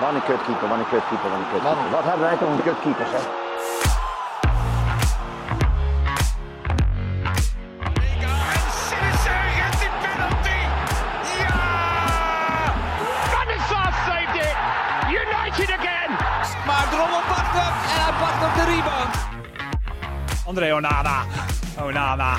Wat een kutkeeper, wat een kutkeeper, wat een kutkeeper. Wat hebben wij toch een kutkeepers, hè? En Sinister gets the penalty. Ja! Stanislav saved it. United again. Maar Drommel pakt hem en hij pakt op de rebound. André Onana. Onana.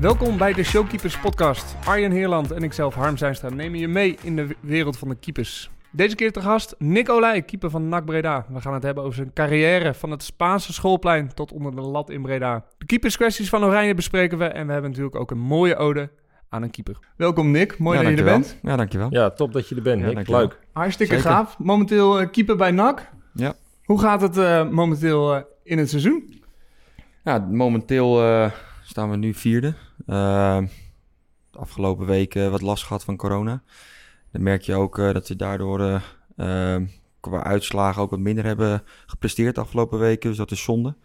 Welkom bij de Showkeepers podcast. Arjen Heerland en ikzelf Harm Zijnstra nemen je mee in de wereld van de keepers. Deze keer te gast Nick Olij, keeper van NAC Breda. We gaan het hebben over zijn carrière van het Spaanse schoolplein tot onder de lat in Breda. De keeperskwesties van Oranje bespreken we en we hebben natuurlijk ook een mooie ode aan een keeper. Welkom Nick, mooi ja, dat je er bent. Ja, dankjewel. Ja, top dat je er bent, Ja, Nick. dankjewel. Leuk. Hartstikke Zeker. gaaf. Momenteel eh, keeper bij NAC. Ja. Hoe gaat het eh, momenteel eh, in het seizoen? Ja, momenteel eh, staan we nu vierde. De afgelopen weken wat last gehad van corona. Dan merk je ook eh, dat we daardoor eh, eh, qua uitslagen ook wat minder hebben gepresteerd de afgelopen weken. Dus dat is zonde.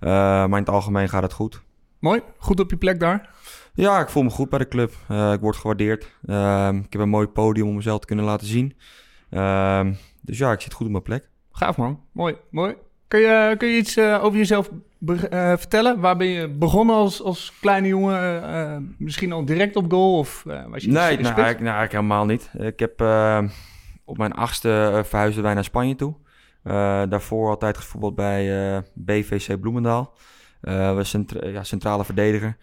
Eh, maar in het algemeen gaat het goed. Mooi, goed op je plek daar. Ja, ik voel me goed bij de club. Ik word gewaardeerd. Eh, ik heb een mooi podium om mezelf te kunnen laten zien. Eh, dus ja, ik zit goed op mijn plek. Gaaf man, mooi, mooi. Kun je, kun je iets eh, over jezelf eh, vertellen? Waar ben je begonnen als, als kleine jongen? Eh, misschien al direct op goal of was je Nee, nou, spits? eigenlijk, nou, eigenlijk helemaal niet. Ik heb op mijn achtste verhuisden wij naar Spanje toe. Daarvoor altijd gevoetbald bij BVC Bloemendaal. Was centra- ja, centrale verdediger.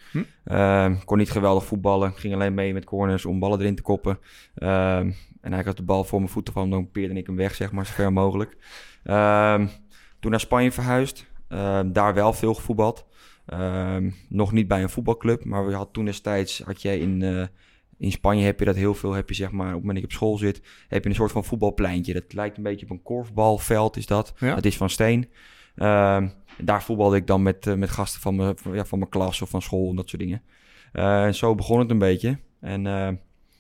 Hm. Kon niet geweldig voetballen. Ging alleen mee met corners om ballen erin te koppen. En eigenlijk als de bal voor mijn voeten kwam, dan peerde ik hem weg, zeg maar, zo ver mogelijk. Toen naar Spanje verhuisd. Ehm, daar wel veel gevoetbald. Ehm, nog niet bij een voetbalclub, maar we had toen destijds had je in, eh, in Spanje heb je dat heel veel, heb je zeg maar, op het moment dat je op school zit, heb je een soort van voetbalpleintje. Dat lijkt een beetje op een korfbalveld, is dat. Ja. Dat is van steen. Ehm, daar voetbalde ik dan met, eh, met gasten van mijn, van, ja, van mijn klas of van school en dat soort dingen. Eh, en zo begon het een beetje. En,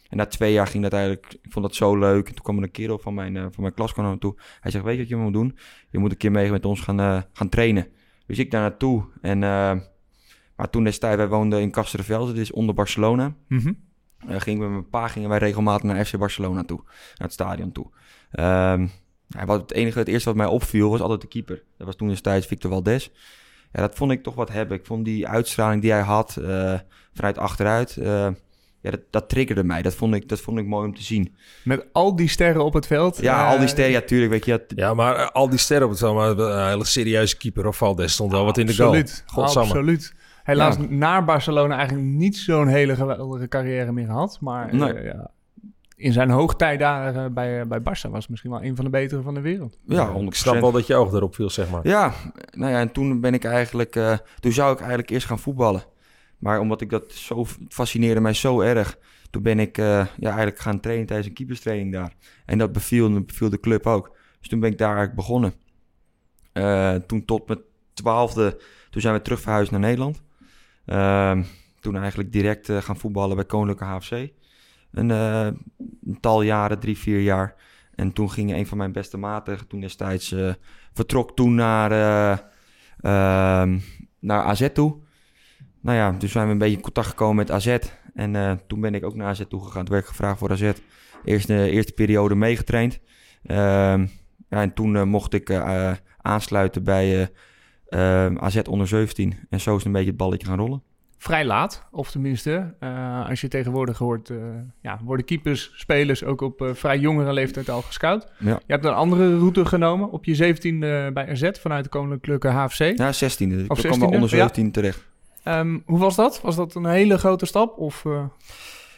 en na twee jaar ging dat eigenlijk, ik vond dat zo leuk. En toen kwam er een kerel van mijn, eh, van mijn klas naar me toe. Hij zegt, weet je wat je moet doen? Je moet een keer mee met ons gaan, eh, gaan trainen. Dus ik daar naartoe. En, eh, maar toen destijds, wij woonden in Castervelde, dit is onder Barcelona. Gingen we met mijn pa gingen wij regelmatig naar FC Barcelona toe. Naar het stadion toe. Ehm, ja, wat het enige, het eerste wat mij opviel was altijd de keeper. Dat was toen destijds Victor Valdes. Ja, dat vond ik toch wat hebben. Ik vond die uitstraling die hij had eh, vanuit achteruit. Ja, dat, dat triggerde mij. Dat vond, ik, dat vond ik mooi om te zien. Met al die sterren op het veld. Ja, eh, al die sterren, ja, tuurlijk. Weet je, ja, maar eh, al die sterren op het veld, maar een hele serieuze keeper of Valdes stond wel wat in de goal. Absoluut, Godsamme. absoluut. Helaas Ja. naar Barcelona eigenlijk niet zo'n hele geweldige carrière meer gehad. Maar eh, ja, in zijn hoogtijd daar eh, bij, bij Barça was het misschien wel een van de betere van de wereld. ja, Ik 100%. snap wel dat je oog erop viel, zeg maar. Ja, nou ja, en toen ben ik eigenlijk, eh, toen zou ik eigenlijk eerst gaan voetballen. Maar omdat ik dat zo fascineerde mij zo erg, toen ben ik eh, ja, eigenlijk gaan trainen tijdens een keeperstraining daar. En dat beviel, beviel de club ook. Dus toen ben ik daar eigenlijk begonnen. Eh, toen tot mijn twaalfde, toen zijn we terug verhuisd naar Nederland. Ehm, toen eigenlijk direct eh, gaan voetballen bij Koninklijke HFC. Een, een tal jaren, drie, vier jaar. En toen ging een van mijn beste maten, toen destijds, vertrok toen naar, eh, ehm, naar AZ toe. Nou ja, toen zijn we een beetje in contact gekomen met AZ. En eh, toen ben ik ook naar AZ toe gegaan. Toen werd ik gevraagd voor AZ. Eerst de eerste periode meegetraind. Ehm, ja, en toen eh, mocht ik eh, eh, aansluiten bij eh, eh, AZ onder 17. En zo is een beetje het balletje gaan rollen. Vrij laat, of tenminste, eh, als je tegenwoordig hoort, eh, ja, worden keepers, spelers ook op eh, vrij jongere leeftijd al gescout. Ja. Je hebt een andere route genomen op je 17e bij AZ vanuit de Koninklijke HFC. Ja, 16e. Ik Of kwam 16e, onder ja. 17 terecht. Ehm, hoe was dat? Was dat een hele grote stap? Of, eh,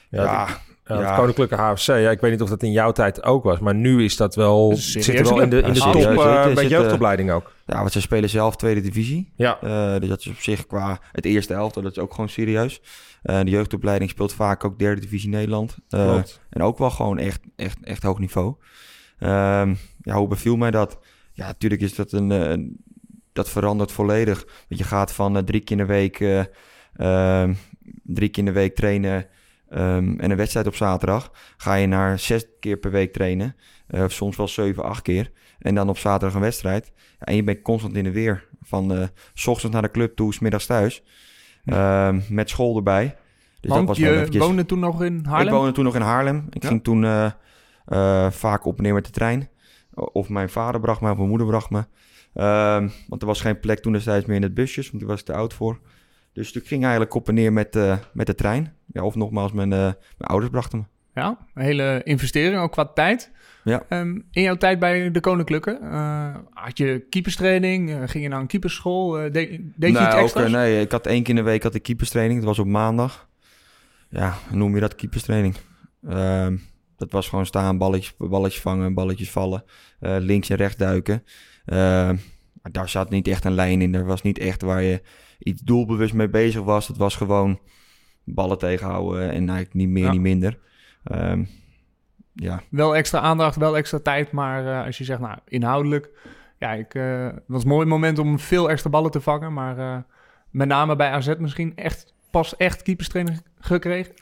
Ja, Ja, het- ja, het ja. Koninklijke HFC, ja, ik weet niet of dat in jouw tijd ook was, maar nu is dat wel, Een serieuze zit er wel in de, in de top serieus, eh, bij jeugdopleiding ook. Ja, want ze spelen zelf tweede divisie. Ja, Eh, dus dat is op zich qua het eerste elftal, dat is ook gewoon serieus. Eh, de jeugdopleiding speelt vaak ook derde divisie Nederland. Eh, klopt. en ook wel gewoon echt, echt, echt hoog niveau. Ehm, ja, hoe beviel mij dat? Ja, natuurlijk is dat een, eh, een- dat verandert volledig. Want je gaat van eh, drie keer in de week, eh, ehm, drie keer in de week trainen ehm, en een wedstrijd op zaterdag. Ga je naar zes keer per week trainen, eh, of soms wel zeven, acht keer. En dan op zaterdag een wedstrijd. Ja, en je bent constant in de weer. Van eh, s ochtends naar de club toe, s middags thuis. Ehm, met school erbij. Dus want dat was je eventjes... woonde toen nog in Haarlem? Ik woonde toen nog in Haarlem. Ik Ja. ging toen vaak op en neer met de trein. Of mijn vader bracht me, of mijn moeder bracht me. Ehm, want er was geen plek toen destijds meer in het busjes, want die was ik te oud voor. Dus ik ging eigenlijk op en neer met, eh, met de trein. Ja, of nogmaals, mijn, eh, mijn ouders brachten me. Ja, een hele investering, ook qua tijd. Ja. Ehm, in jouw tijd bij de Koninklijke, eh, had je keeperstraining? Ging je naar een keeperschool? Deed, deed je iets ook, extra's? eh, nee, ik had één keer in de week had ik keeperstraining. Dat was op maandag. Ja, noem je dat keeperstraining? Ehm, dat was gewoon staan, balletjes, balletjes vangen, balletjes vallen. links en rechts duiken. Maar daar zat niet echt een lijn in. Er was niet echt waar je iets doelbewust mee bezig was. Het was gewoon ballen tegenhouden en eigenlijk niet meer, Ja. niet minder. Ehm, ja, Wel extra aandacht, wel extra tijd, maar eh, als je zegt, nou, inhoudelijk... Ja, ik, eh, het was een mooi moment om veel extra ballen te vangen, maar eh, met name bij AZ misschien echt, pas echt keeperstraining gekregen.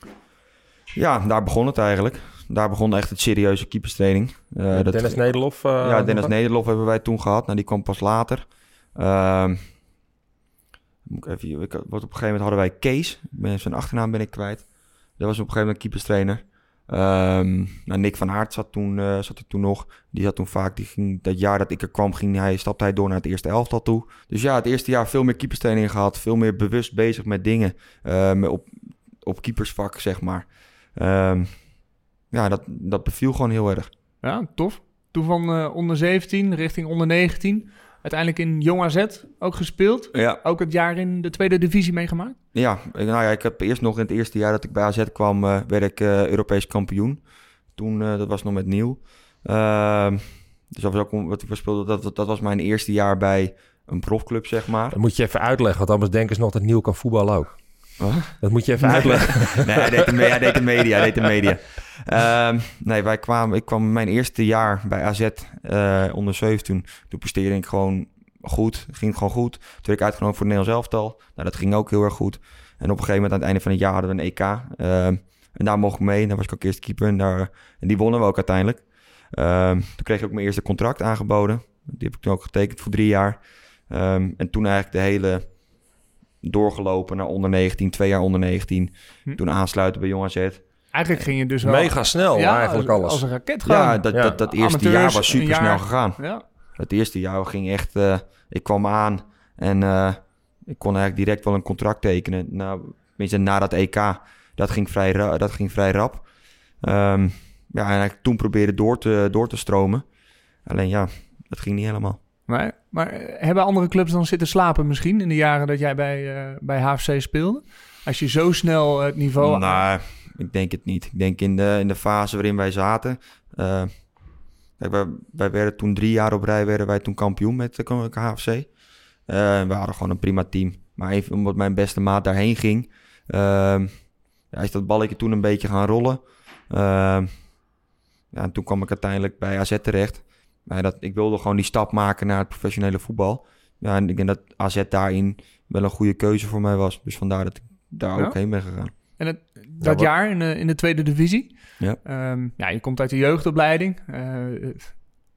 ja, daar begon het eigenlijk. Daar begon echt het serieuze keeperstraining. Eh, dat- Dennis Nederlof. eh, ja, Dennis Nederlof hebben wij toen gehad. Nou, die kwam pas later. Ehm, moet ik even, ik, wat op een gegeven moment hadden wij Kees. Ben, zijn achternaam ben ik kwijt. Dat was op een gegeven moment keeperstrainer. Ehm nou, Nick van Aert zat, toen, eh, zat er toen nog. Die zat toen vaak, die ging, dat jaar dat ik er kwam, ging hij, stapte hij door naar het eerste elftal toe. Dus ja, het eerste jaar veel meer keeperstraining gehad. Veel meer bewust bezig met dingen. met op, op keepersvak, zeg maar. Ehm, ja, dat, dat beviel gewoon heel erg. Ja, tof. Toen van eh, onder 17 richting onder 19. Uiteindelijk in Jong AZ ook gespeeld. Ja, Ook het jaar in de tweede divisie meegemaakt. Ja, nou ja, ik heb eerst nog in het eerste jaar dat ik bij AZ kwam, eh, werd ik eh, Europees kampioen. Toen, eh, dat was nog met Nieuw. Ehm, dus dat was ook wat ik speelde. Dat, dat, dat was mijn eerste jaar bij een profclub, zeg maar. Dat moet je even uitleggen, want anders denken ze nog dat Nieuw kan voetballen ook. Wat? Dat moet je even uitleggen. nee, hij deed de, me- hij deed de media, hij deed de media. Ehm, nee, wij kwamen, ik kwam mijn eerste jaar bij AZ eh, onder 17. Toen presteerde ik gewoon goed, ging gewoon goed. Toen werd ik uitgenodigd voor het Nederlands elftal. Nou, dat ging ook heel erg goed. En op een gegeven moment aan het einde van het jaar hadden we een EK. Ehm, en daar mocht ik mee. En daar was ik ook eerst keeper. En, daar, en die wonnen we ook uiteindelijk. Ehm, toen kreeg ik ook mijn eerste contract aangeboden. Die heb ik toen ook getekend voor drie jaar. En toen eigenlijk de hele doorgelopen naar onder 19, twee jaar onder 19. Hm. Toen aansluiten bij Jong AZ. Eigenlijk ging je dus wel... Mega snel Ja, eigenlijk als, alles. Als een raket gewoon. Ja, dat, Ja. dat, dat eerste Amateurs, jaar was super snel gegaan. Ja. Het eerste jaar ging echt... eh, ik kwam aan en eh, ik kon eigenlijk direct wel een contract tekenen. Nou, tenminste, na dat EK. Dat ging vrij, ra- dat ging vrij rap. Ehm, ja, en eigenlijk toen probeerde door te, door te stromen. Alleen ja, dat ging niet helemaal. Maar, maar eh, hebben andere clubs dan zitten slapen misschien in de jaren dat jij bij, eh, bij HFC speelde? Als je zo snel het niveau... Nou, ik denk het niet. Ik denk in de, in de fase waarin wij zaten. eh, kijk, wij, wij werden toen drie jaar op rij werden wij toen kampioen met de. Eh we hadden gewoon een prima team. Maar even omdat mijn beste maat daarheen ging, ehm, ja, is dat balletje toen een beetje gaan rollen. Ehm, ja, en toen kwam ik uiteindelijk bij AZ terecht. Maar dat, ik wilde gewoon die stap maken naar het professionele voetbal. Ja, en ik denk dat AZ daarin wel een goede keuze voor mij was. Dus vandaar dat ik daar Ja? ook heen ben gegaan. En het, dat jaar in de, in de tweede divisie. Ja. Ehm, ja, je komt uit de jeugdopleiding. Eh,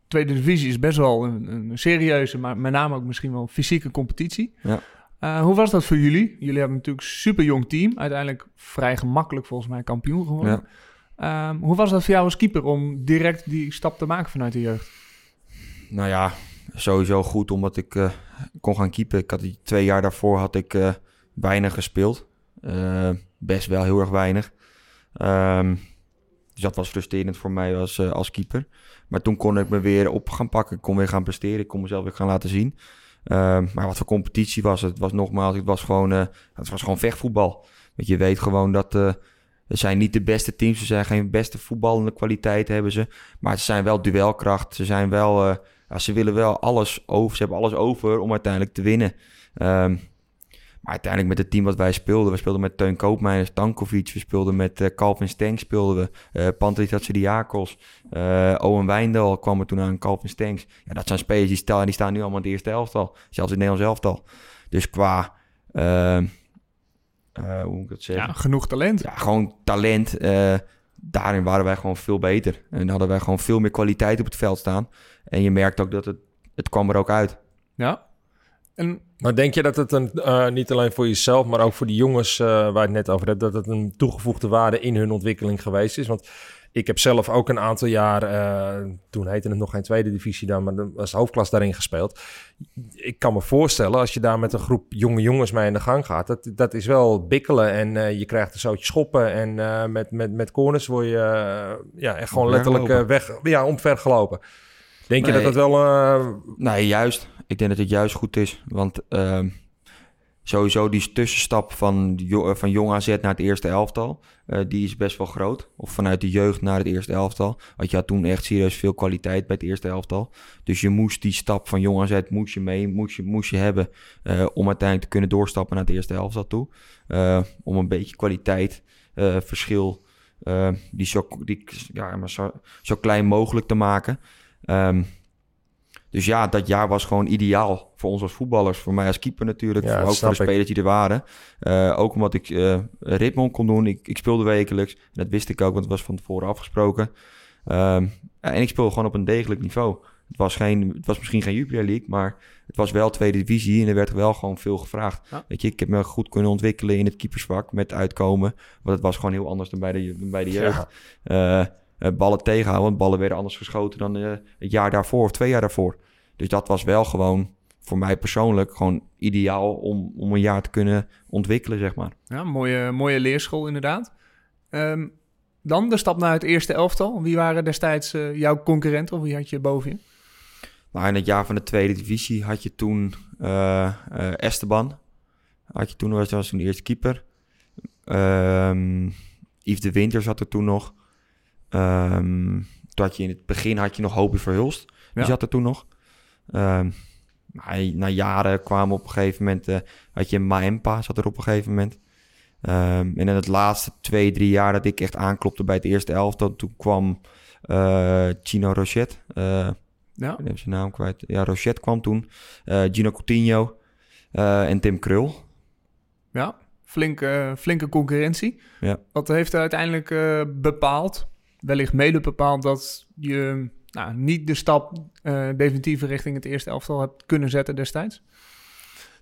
tweede divisie is best wel een, een serieuze, maar met name ook misschien wel fysieke competitie. Ja. Eh, hoe was dat voor jullie? Jullie hebben natuurlijk een super jong team. Uiteindelijk vrij gemakkelijk volgens mij kampioen geworden. Ehm, hoe was dat voor jou als keeper om direct die stap te maken vanuit de jeugd? Nou ja, sowieso goed omdat ik eh, kon gaan keepen. Ik had die twee jaar daarvoor had ik eh, weinig gespeeld. Eh, best wel heel erg weinig. Ehm, dus dat was frustrerend voor mij als, als keeper. Maar toen kon ik me weer op gaan pakken. Ik kon weer gaan presteren. Ik kon mezelf weer gaan laten zien. Ehm, maar wat voor competitie was het? Het was nogmaals, het was gewoon, het was gewoon vechtvoetbal. Want je weet gewoon dat het zijn niet de beste teams. Ze zijn geen beste voetballende kwaliteit hebben ze. Maar ze zijn wel duelkracht. Ze zijn wel... ja, ze willen wel alles over. Ze hebben alles over om uiteindelijk te winnen. Ehm, maar uiteindelijk met het team wat wij speelden. We speelden met Teun Koopmeiners, Stankovic. We speelden met eh Calvin Stenks. Speelden we. Uh, Pantelis Hatsidiakos. eh Owen Wijndal kwam er toen aan. Calvin Stenks. Ja, dat zijn spelers die staan, die staan nu allemaal in het eerste elftal. Zelfs in het Nederlands elftal. Dus qua... ehm, eh, hoe moet ik dat zeggen? Ja, genoeg talent. ja, gewoon talent. Daarin waren wij gewoon veel beter. En hadden wij gewoon veel meer kwaliteit op het veld staan. En je merkt ook dat het, het kwam er ook uit. Ja. En Maar denk je dat het een, eh, niet alleen voor jezelf, maar ook voor die jongens eh, waar je het net over hebt, dat het een toegevoegde waarde in hun ontwikkeling geweest is? Want Ik heb zelf ook een aantal jaar, eh, toen heette het nog geen tweede divisie dan, maar dan was de hoofdklas daarin gespeeld. Ik kan me voorstellen, als je daar met een groep jonge jongens mee in de gang gaat, dat, dat is wel bikkelen en eh, je krijgt een zootje schoppen en eh, met, met, met corners word je ja, echt gewoon letterlijk weg, ja, omvergelopen. Denk je dat dat wel... Nee, juist. Ik denk dat het juist goed is. Want ehm, sowieso die tussenstap van, eh, van jong AZ naar het eerste elftal... eh, die is best wel groot. Of vanuit de jeugd naar het eerste elftal. Want je had toen echt serieus veel kwaliteit bij het eerste elftal. Dus je moest die stap van jong AZ moest je mee, moest je, moest je hebben... eh, om uiteindelijk te kunnen doorstappen naar het eerste elftal toe. Om een beetje kwaliteit, verschil... die, zo, die ja, maar zo, zo klein mogelijk te maken... Ehm, dus ja, dat jaar was gewoon ideaal voor ons als voetballers. Voor mij als keeper natuurlijk. Ja, voor, ook voor de spelers die er waren. Eh, ook omdat ik eh ritme kon doen. Ik, ik speelde wekelijks. En dat wist ik ook, want het was van tevoren afgesproken. Ehm, ja, en ik speelde gewoon op een degelijk niveau. Het was, geen, het was misschien geen Jupiler League, maar het was wel tweede divisie. En er werd wel gewoon veel gevraagd. Ja. Weet je, ik heb me goed kunnen ontwikkelen in het keepersvak met uitkomen. Want het was gewoon heel anders dan bij de, dan bij de jeugd. Eh, eh, ballen tegenhouden. Want ballen werden anders geschoten dan eh, het jaar daarvoor of twee jaar daarvoor. Dus dat was wel gewoon voor mij persoonlijk gewoon ideaal om, om een jaar te kunnen ontwikkelen, zeg maar. Ja, mooie, mooie leerschool inderdaad. Ehm, dan de stap naar het eerste elftal. Wie waren destijds eh, jouw concurrenten of wie had je boven je? Nou, in het jaar van de tweede divisie had je toen Esteban. Had je toen, was, was toen de eerste keeper. Ehm Yves de Winter zat er toen nog. Ehm, toen had je in het begin had je nog Hobie Verhulst. Die Ja. zat er toen nog. Ehm, na jaren kwamen op een gegeven moment... eh, had je Maempa, zat er op een gegeven moment. Ehm, en in het laatste twee, drie jaar dat ik echt aanklopte bij het eerste elftal... toen kwam eh Chino Rochet. eh, Ja, ik ben zijn naam kwijt. Ja, Rochet kwam toen. Eh, Gino Coutinho eh, en Tim Krul. ja. Flinke, flinke concurrentie. Ja. Wat heeft er uiteindelijk eh, bepaald, wellicht mede bepaald, dat je nou, niet de stap eh definitief richting het eerste elftal hebt kunnen zetten destijds?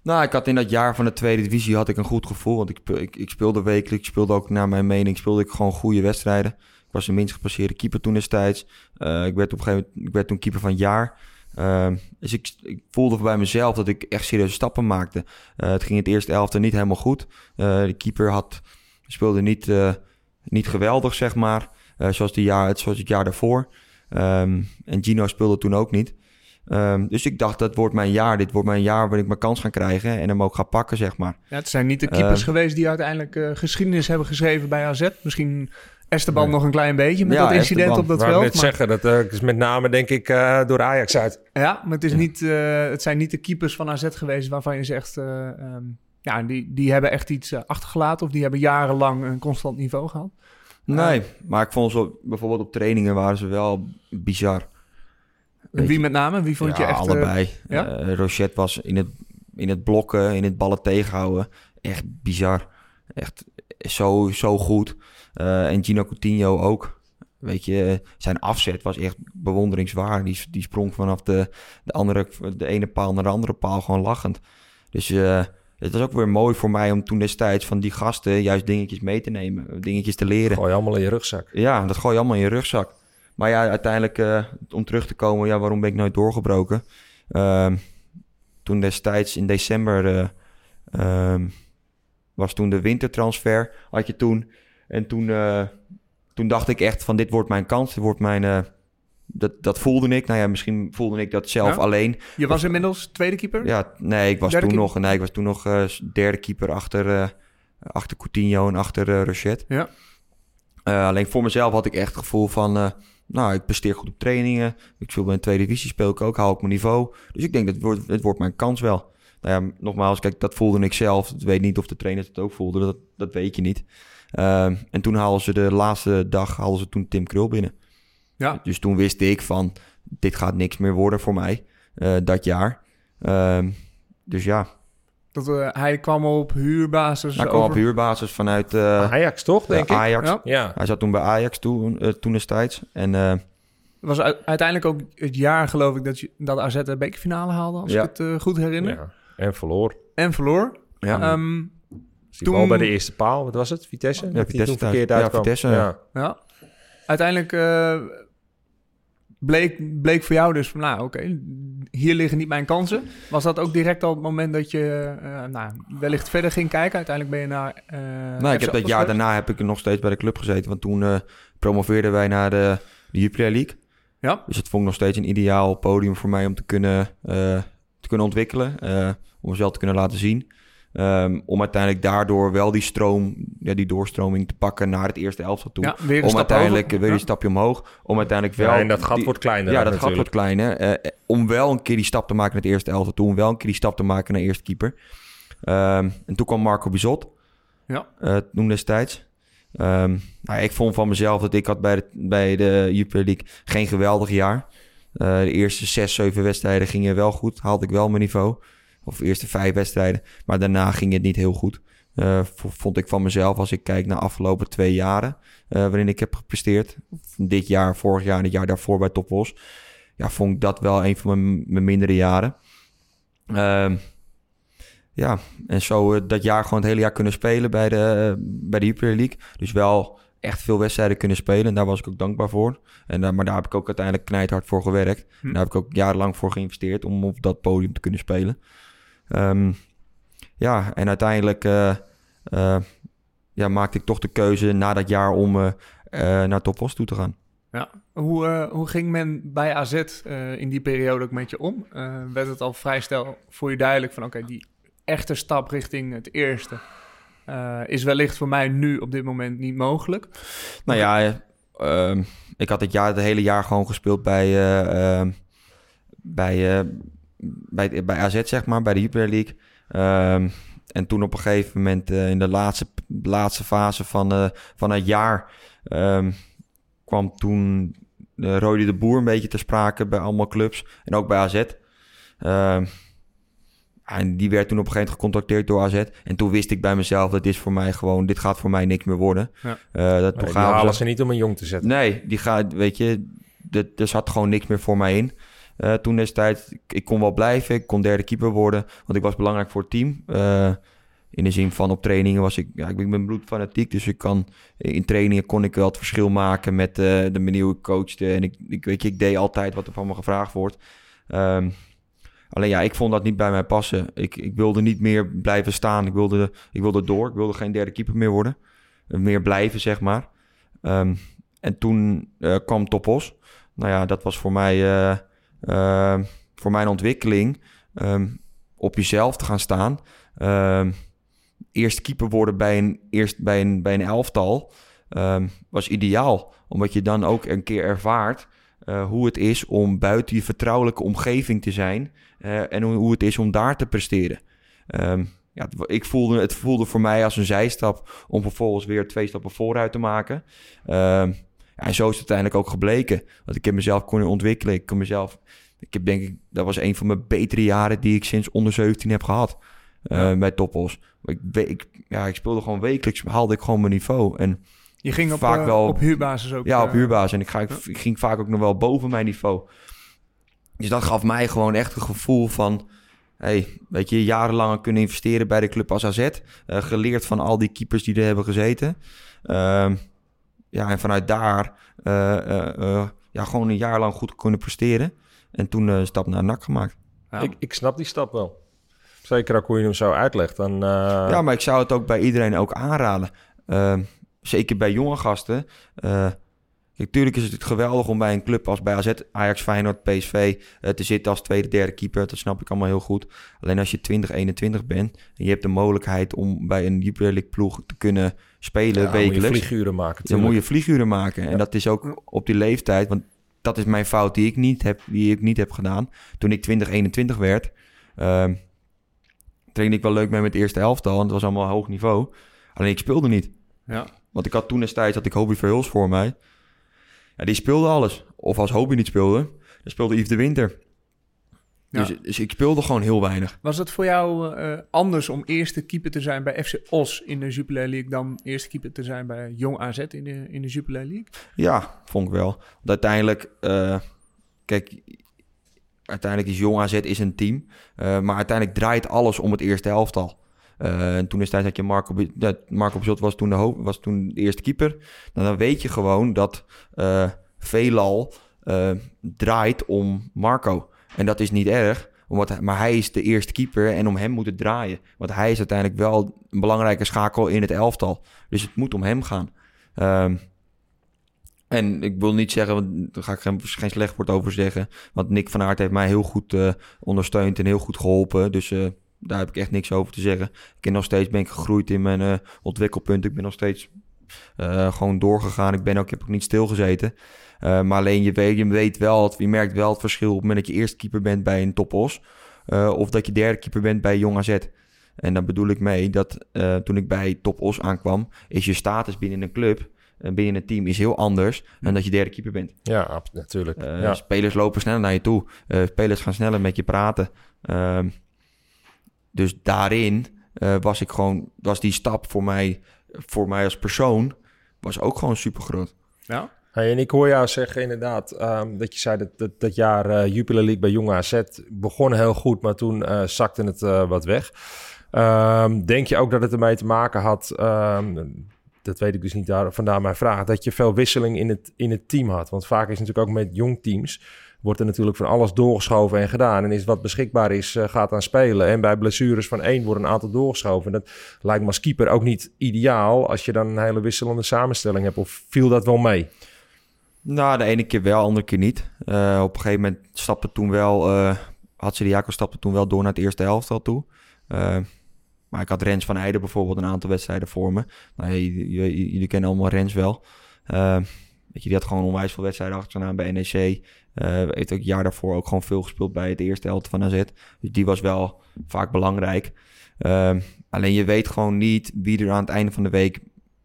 Nou, ik had in dat jaar van de tweede divisie had ik een goed gevoel. Want ik, ik, ik speelde wekelijk, ik speelde ook naar mijn mening, speelde ik gewoon goede wedstrijden. Ik was de minst gepasseerde keeper toen destijds. Eh, ik werd op een gegeven moment ik werd toen keeper van het jaar. Ehm, dus ik, voelde bij mezelf dat ik echt serieuze stappen maakte. Eh, het ging in het eerste elftal niet helemaal goed. De keeper had, speelde niet, niet geweldig, zeg maar. Eh, zoals, de jaar, zoals het jaar daarvoor. Ehm, en Gino speelde toen ook niet. Ehm, dus ik dacht, dat wordt mijn jaar. Dit wordt mijn jaar waarin ik mijn kans ga krijgen en hem ook ga pakken, zeg maar. Ja, het zijn niet de keepers Eh, geweest die uiteindelijk eh, geschiedenis hebben geschreven bij AZ. Misschien Esteban Nee. nog een klein beetje met Ja, dat incident Esteban. op dat wou veld. net maar- zeggen, dat is met name denk ik eh, door Ajax uit. Ja, maar het, is niet, eh, het zijn niet de keepers van AZ geweest waarvan je zegt... eh, ehm, ja, die, die hebben echt iets achtergelaten... of die hebben jarenlang een constant niveau gehad. Nee, maar ik vond ze bijvoorbeeld op trainingen waren ze wel bizar. Wie met name? Wie vond ja, je echt... eh, allebei. ja? Eh, Rochet was in het, in het blokken, in het ballen tegenhouden. Echt bizar. Echt zo, zo goed. Eh, en Gino Coutinho ook. Weet je, zijn afzet was echt bewonderingswaardig. Die, die sprong vanaf de, de, andere, de ene paal naar de andere paal gewoon lachend. Dus eh, het was ook weer mooi voor mij om toen destijds van die gasten juist dingetjes mee te nemen. Dingetjes te leren. Gooi allemaal in je rugzak. Ja, dat gooi je allemaal in je rugzak. Maar ja, uiteindelijk, eh, om terug te komen, ja, waarom ben ik nooit doorgebroken? Ehm, toen destijds in december eh, ehm, was toen de wintertransfer, had je toen. En toen, eh, toen dacht ik echt van dit wordt mijn kans, dit wordt mijn... dat, dat voelde ik. Nou ja, misschien voelde ik dat zelf Ja? alleen. Je was inmiddels tweede keeper? Ja, nee, ik was Derde toen keeper? nog, nee, ik was toen nog eh, derde keeper achter, eh, achter Coutinho en achter eh Rochet. Ja. Alleen voor mezelf had ik echt het gevoel van, nou, ik presteer goed op trainingen. Ik speel bij een tweede divisie, speel ik ook, hou ik mijn niveau. Dus ik denk, dat wordt, het wordt mijn kans wel. Nou ja, nogmaals, kijk, dat voelde ik zelf. Ik weet niet of de trainers het ook voelden, dat, dat weet je niet. Ehm, en toen haalden ze de laatste dag, haalden ze toen Tim Krul binnen. Ja. Dus toen wist ik van, dit gaat niks meer worden voor mij, eh, dat jaar. Ehm, dus ja, Dat, eh, hij kwam op huurbasis hij kwam op huurbasis vanuit eh, Ajax toch, denk ik? Ajax. Ja. Ja. Hij zat toen bij Ajax toen, eh, toen destijds. En eh, was u- uiteindelijk ook het jaar, geloof ik, dat, je, dat AZ de bekerfinale haalde, als Ja. ik het eh, goed herinner. ja. En verloor. En verloor. ja, Ehm, Dus die Toen- bal bij de eerste paal, wat was het? Vitesse? Die Vitesse verkeerd Ja. Vitesse, ja. ja. uiteindelijk eh, bleek, bleek voor jou dus van, nou oké, hier liggen niet mijn kansen. Was dat ook direct al het moment dat je eh, nou, wellicht verder ging kijken? Uiteindelijk ben je naar... eh nou, ik heb dat jaar daarna heb ik nog steeds bij de club gezeten. Want toen eh, promoveerden wij naar de, de Jupiler League. Ja, Dus het vond ik nog steeds een ideaal podium voor mij om te kunnen, eh, te kunnen ontwikkelen. eh, om mezelf te kunnen laten zien. Ehm, om uiteindelijk daardoor wel die stroom, ja, die doorstroming te pakken naar het eerste elftal toe. ja weer een om uiteindelijk over. weer Ja. een stapje omhoog. Om uiteindelijk wel... Ja, en dat gat die- wordt kleiner. Ja, dat gat natuurlijk. wordt kleiner. Eh, eh, om wel een keer die stap te maken naar het eerste elftal toe. Om wel een keer die stap te maken naar eerste keeper. Ehm, en toen kwam Marco Bizot. Ja. eh, toen destijds. Ehm, nou, ik vond van mezelf dat ik had bij de, bij de Jupiler League geen geweldig jaar. Eh, de eerste zes, zeven wedstrijden gingen wel goed. Haalde ik wel mijn niveau. Of de eerste vijf wedstrijden. Maar daarna ging het niet heel goed. Eh, vond ik van mezelf als ik kijk naar de afgelopen twee jaren. eh, waarin ik heb gepresteerd. Dit jaar, vorig jaar en het jaar daarvoor bij Top Os. Ja, vond ik dat wel een van mijn, mijn mindere jaren. Ehm, ja, en zo eh, dat jaar gewoon het hele jaar kunnen spelen bij de, bij de Jupiler League. Dus wel echt veel wedstrijden kunnen spelen. En daar was ik ook dankbaar voor. En, maar daar heb ik ook uiteindelijk knijthard voor gewerkt. Hm. En daar heb ik ook jarenlang voor geïnvesteerd om op dat podium te kunnen spelen. Ehm, ja, en uiteindelijk eh, eh, ja, maakte ik toch de keuze na dat jaar om eh, naar Topos toe te gaan. Ja. Hoe, hoe ging men bij AZ in die periode ook met je om? Eh, werd het al vrij snel voor je duidelijk van oké, die echte stap richting het eerste is wellicht voor mij nu op dit moment niet mogelijk. Nou ja, eh, ehm, ik had het, jaar, het hele jaar gewoon gespeeld bij, eh, ehm, bij, bij, bij AZ, zeg maar, bij de Jupiler League. Ehm, en toen op een gegeven moment eh, in de laatste, laatste fase van, eh, van het jaar ehm, kwam toen uh, Rode de Boer een beetje te sprake bij allemaal clubs. En ook bij AZ. Ehm, en die werd toen op een gegeven moment gecontacteerd door AZ. En toen wist ik bij mezelf dat dit voor mij gewoon, dit gaat voor mij niks meer worden. Ja. Eh, dat Nee, die halen ze- niet om een jong te zetten. Nee, die gaat, weet je, er zat gewoon niks meer voor mij in. Eh, toen destijds, ik, kon wel blijven, ik kon derde keeper worden, want ik was belangrijk voor het team. Eh, in de zin van op trainingen was ik, ja, ik ben bloedfanatiek, dus ik kan, in trainingen kon ik wel het verschil maken met eh, de manier hoe ik coachte. En ik, ik, weet je, ik deed altijd wat er van me gevraagd wordt. Ehm, alleen ja, ik vond dat niet bij mij passen. Ik, ik wilde niet meer blijven staan, ik wilde, ik wilde door, ik wilde geen derde keeper meer worden. Meer blijven, zeg maar. Ehm, en toen kwam Topos. Nou ja, dat was voor mij, eh, eh, voor mijn ontwikkeling ehm, op jezelf te gaan staan. Ehm, eerst keeper worden bij een, eerst bij een, bij een elftal ehm, was ideaal. Omdat je dan ook een keer ervaart eh, hoe het is om buiten je vertrouwelijke omgeving te zijn. eh, en hoe, hoe het is om daar te presteren. Ehm, ja, ik voelde, het voelde voor mij als een zijstap om vervolgens weer twee stappen vooruit te maken. Ja, en zo is het uiteindelijk ook gebleken. Want ik heb mezelf kunnen ontwikkelen. Ik kon mezelf. Ik heb denk ik, dat was een van mijn betere jaren die ik sinds onder 17 heb gehad. eh, bij Toppos. Ik, ik, ja, ik speelde gewoon wekelijks, haalde ik gewoon mijn niveau. En Je ging op, Vaak eh, wel- op huurbasis ook. ja, op eh, huurbasis. En ik, ga, ik ging vaak ook nog wel boven mijn niveau. Dus dat gaf mij gewoon echt een gevoel van... Hey, weet je, jarenlang kunnen investeren bij de club als AZ. geleerd van al die keepers die er hebben gezeten. Ehm, ja, en vanuit daar eh, eh, eh, ja, gewoon een jaar lang goed kunnen presteren. En toen eh, een stap naar NAC gemaakt. Ja. Ik, ik snap die stap wel. Zeker ook hoe je hem zo uitlegt. Dan, eh, Ja, maar ik zou het ook bij iedereen ook aanraden. Ehm, zeker bij jonge gasten. Eh natuurlijk is het geweldig om bij een club als bij AZ, Ajax, Feyenoord, PSV eh, te zitten als tweede, derde keeper. Dat snap ik allemaal heel goed. Alleen als je 20, 21 bent en je hebt de mogelijkheid om bij een Jupiler League ploeg te kunnen spelen ja, moet je wekelijks. vlieguren maken. Dan moet je vlieguren maken. En dat is ook op die leeftijd. Want dat is mijn fout die ik niet heb, die ik niet heb gedaan. Toen ik 20, 21 werd, ehm trainde ik wel leuk mee met het eerste elftal. Want het was allemaal hoog niveau. Alleen ik speelde niet. Ja. Want ik had toen destijds had ik Hobby Verhuls voor mij. Ja, die speelde alles. Of als Hobby niet speelde, dan speelde Yves de Winter. Ja. Dus, dus ik speelde gewoon heel weinig. Was het voor jou eh, anders om eerste keeper te zijn bij FC Os in de Jupiler League dan eerste keeper te zijn bij Jong AZ in de, in de Jupiler League? Ja, vond ik wel. Want uiteindelijk, eh, kijk, uiteindelijk is Jong AZ is een team. eh, maar uiteindelijk draait alles om het eerste elftal. Eh, en toen is dat je Marco, dat Marco Bizot was toen, de was toen de eerste keeper. Nou, dan weet je gewoon dat veelal draait om Marco. En dat is niet erg, omdat, maar hij is de eerste keeper en om hem moet het draaien. Want hij is uiteindelijk wel een belangrijke schakel in het elftal. Dus het moet om hem gaan. Ehm, en ik wil niet zeggen, daar ga ik geen, geen slecht woord over zeggen. Want Nick van Aert heeft mij heel goed eh, ondersteund en heel goed geholpen. Dus eh, daar heb ik echt niks over te zeggen. Ik ben nog steeds ben ik gegroeid in mijn eh, ontwikkelpunt. Ik ben nog steeds gewoon doorgegaan. Ik ben ook, ik heb ook niet stilgezeten. Eh, maar alleen je weet, je weet wel, het- je merkt wel het verschil op het moment dat je eerste keeper bent bij een topos. eh of dat je derde keeper bent bij Jong AZ. En daar bedoel ik mee dat eh, toen ik bij Top Os aankwam, is je status binnen een club, en binnen een team, is heel anders dan dat je derde keeper bent. Ja, natuurlijk. Ja. Spelers lopen sneller naar je toe. Eh, spelers gaan sneller met je praten. Ehm, dus daarin eh, was ik gewoon, was die stap voor mij, voor mij als persoon, was ook gewoon super groot. Ja? En ik hoor jou zeggen inderdaad ehm, dat je zei dat dat, jaar eh Jupiler League bij Jong AZ begon heel goed, maar toen eh, zakte het eh, wat weg. Ehm, denk je ook dat het ermee te maken had, ehm, dat weet ik dus niet, daar, vandaar mijn vraag, dat je veel wisseling in het, in het team had? Want vaak is natuurlijk ook met jong teams, wordt er natuurlijk van alles doorgeschoven en gedaan. En is wat beschikbaar is, gaat aan spelen. En bij blessures van één wordt een aantal doorgeschoven. En dat lijkt me als keeper ook niet ideaal als je dan een hele wisselende samenstelling hebt. Of viel dat wel mee? Nou, de ene keer wel, de andere keer niet. Eh, op een gegeven moment stapte toen wel, eh had ze de Jaco stapte toen wel door naar het eerste helftal toe. Eh, maar ik had Rens van Eijden bijvoorbeeld een aantal wedstrijden voor me. Nou, jullie kennen allemaal Rens wel. Weet je, die had gewoon onwijs veel wedstrijden achter bij NEC. Heeft ook jaar daarvoor ook gewoon veel gespeeld bij het eerste helft van AZ. Dus die was wel vaak belangrijk. Alleen je weet gewoon niet wie er aan het einde van de week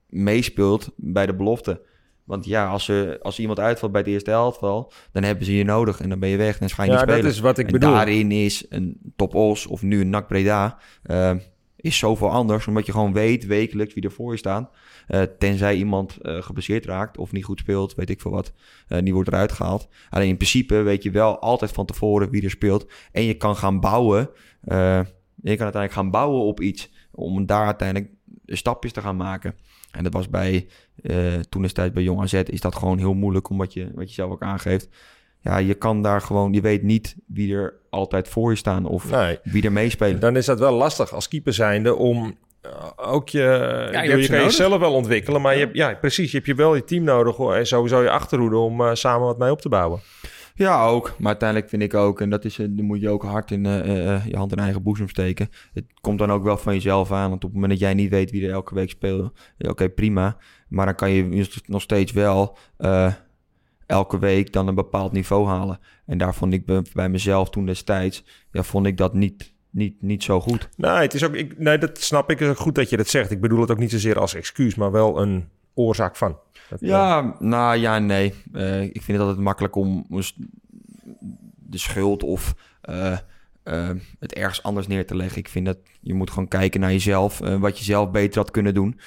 meespeelt bij de belofte. Want ja, als, er, als iemand uitvalt bij het eerste elftal, dan hebben ze je nodig en dan ben je weg en dan ga je Ja, niet spelen. dat is wat ik en bedoel. daarin is een Top Os of nu een NAC Breda eh, is zoveel anders, omdat je gewoon weet wekelijks wie er voor je staan. Eh, tenzij iemand eh geblesseerd raakt of niet goed speelt, weet ik veel wat. eh die wordt eruit gehaald. Alleen in principe weet je wel altijd van tevoren wie er speelt. En je kan gaan bouwen. je kan uiteindelijk gaan bouwen op iets. Om daar uiteindelijk stapjes te gaan maken. En dat was bij, eh, toen destijds bij Jong AZ, is dat gewoon heel moeilijk. Omdat je, wat je zelf ook aangeeft. Ja, je kan daar gewoon, je weet niet wie er altijd voor je staan. Of Nee. wie er meespelen. Dan is dat wel lastig als keeper zijnde om eh, ook je... je je, kan nodig. jezelf wel ontwikkelen, maar je hebt, ja, precies. Je hebt je wel je team nodig hoor, en sowieso je achterhoede om eh, samen wat mee op te bouwen. Ja, ook. Maar uiteindelijk vind ik ook, en dat is, dan moet je ook hard in je hand in eigen boezem steken. Het komt dan ook wel van jezelf aan. Want op het moment dat jij niet weet wie er elke week speelt, oké, prima. Maar dan kan je nog steeds wel eh, elke week dan een bepaald niveau halen. En daar vond ik bij, mezelf toen destijds, ja, vond ik dat niet, niet, niet zo goed. Nee, het is ook, ik, nee, dat snap ik. Het is ook goed dat je dat zegt. Ik bedoel het ook niet zozeer als excuus, maar wel een oorzaak van. Dat, eh, Ja, nou ja, nee. Eh, ik vind het altijd makkelijk om de schuld of het ergens anders neer te leggen. Ik vind dat je moet gewoon kijken naar jezelf, wat je zelf beter had kunnen doen.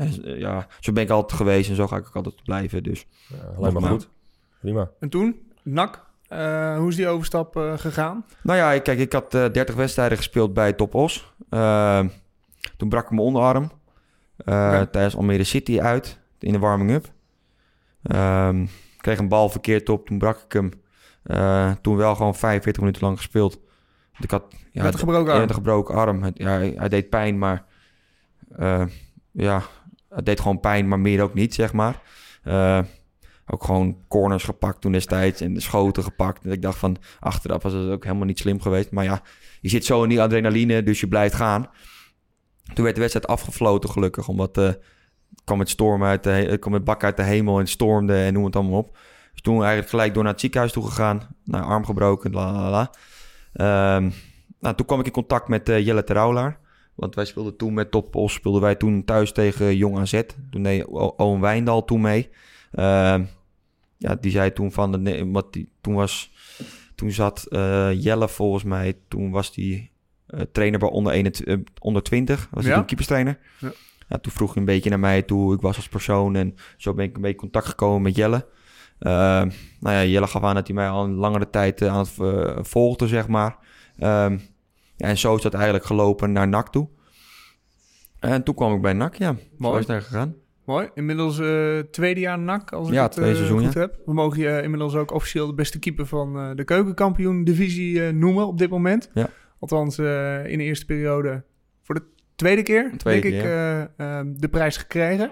Eh, en, ja, zo ben ik altijd geweest en zo ga ik ook altijd blijven. Dus ja, alleen maar maar. goed. Prima. En toen, NAC, eh, hoe is die overstap eh, gegaan? Nou ja, kijk, ik had eh 30 wedstrijden gespeeld bij Top Os. Eh, toen brak ik mijn onderarm eh, tijdens Almere City uit in de warming-up. Ehm, ik kreeg een bal verkeerd op, toen brak ik hem. Eh, toen wel gewoon 45 minuten lang gespeeld. Want ik had ja, Met een gebroken arm? een gebroken arm. Het- Ja, hij, hij deed pijn, maar eh, ja, het deed gewoon pijn, maar meer ook niet, zeg maar. Eh, ook gewoon corners gepakt toen destijds en de schoten gepakt. En ik dacht van, achteraf was het ook helemaal niet slim geweest. Maar ja, je zit zo in die adrenaline, dus je blijft gaan. Toen werd de wedstrijd afgefloten gelukkig, omdat eh, het kwam het storm uit de, het kwam het bak uit de hemel en stormde en noem het allemaal op. Dus toen eigenlijk gelijk door naar het ziekenhuis toe gegaan. Nou, arm gebroken, la la la. Ehm, nou, toen kwam ik in contact met eh, Jelle Terouwlaar. Want wij speelden toen met Top Os, speelden wij toen thuis tegen Jong AZ. Toen deed Owen Wijndal toen mee. Ehm, ja, die zei toen van, de, nee, wat die, toen was, toen zat eh, Jelle volgens mij, toen was die eh, trainer bij onder, 21, eh, onder 20, was hij Ja? toen keeperstrainer. Ja. Ja, toen vroeg hij een beetje naar mij toe ik was als persoon en zo ben ik een beetje in contact gekomen met Jelle. Ehm, nou ja, Jelle gaf aan dat hij mij al een langere tijd aan het volgde, zeg maar. Ehm, Ja, en zo is dat eigenlijk gelopen naar NAC toe. En toen kwam ik bij NAC, ja. Zo Mooi. is het daar gegaan. Mooi. Inmiddels eh, tweede jaar NAC, als ik Ja, het eh, seizoen, goed ja. heb. We mogen je inmiddels ook officieel de beste keeper van eh, de keukenkampioen-divisie noemen op dit moment. Ja. Althans, in de eerste periode voor de tweede keer, Tweede denk ik, keer, de prijs gekregen.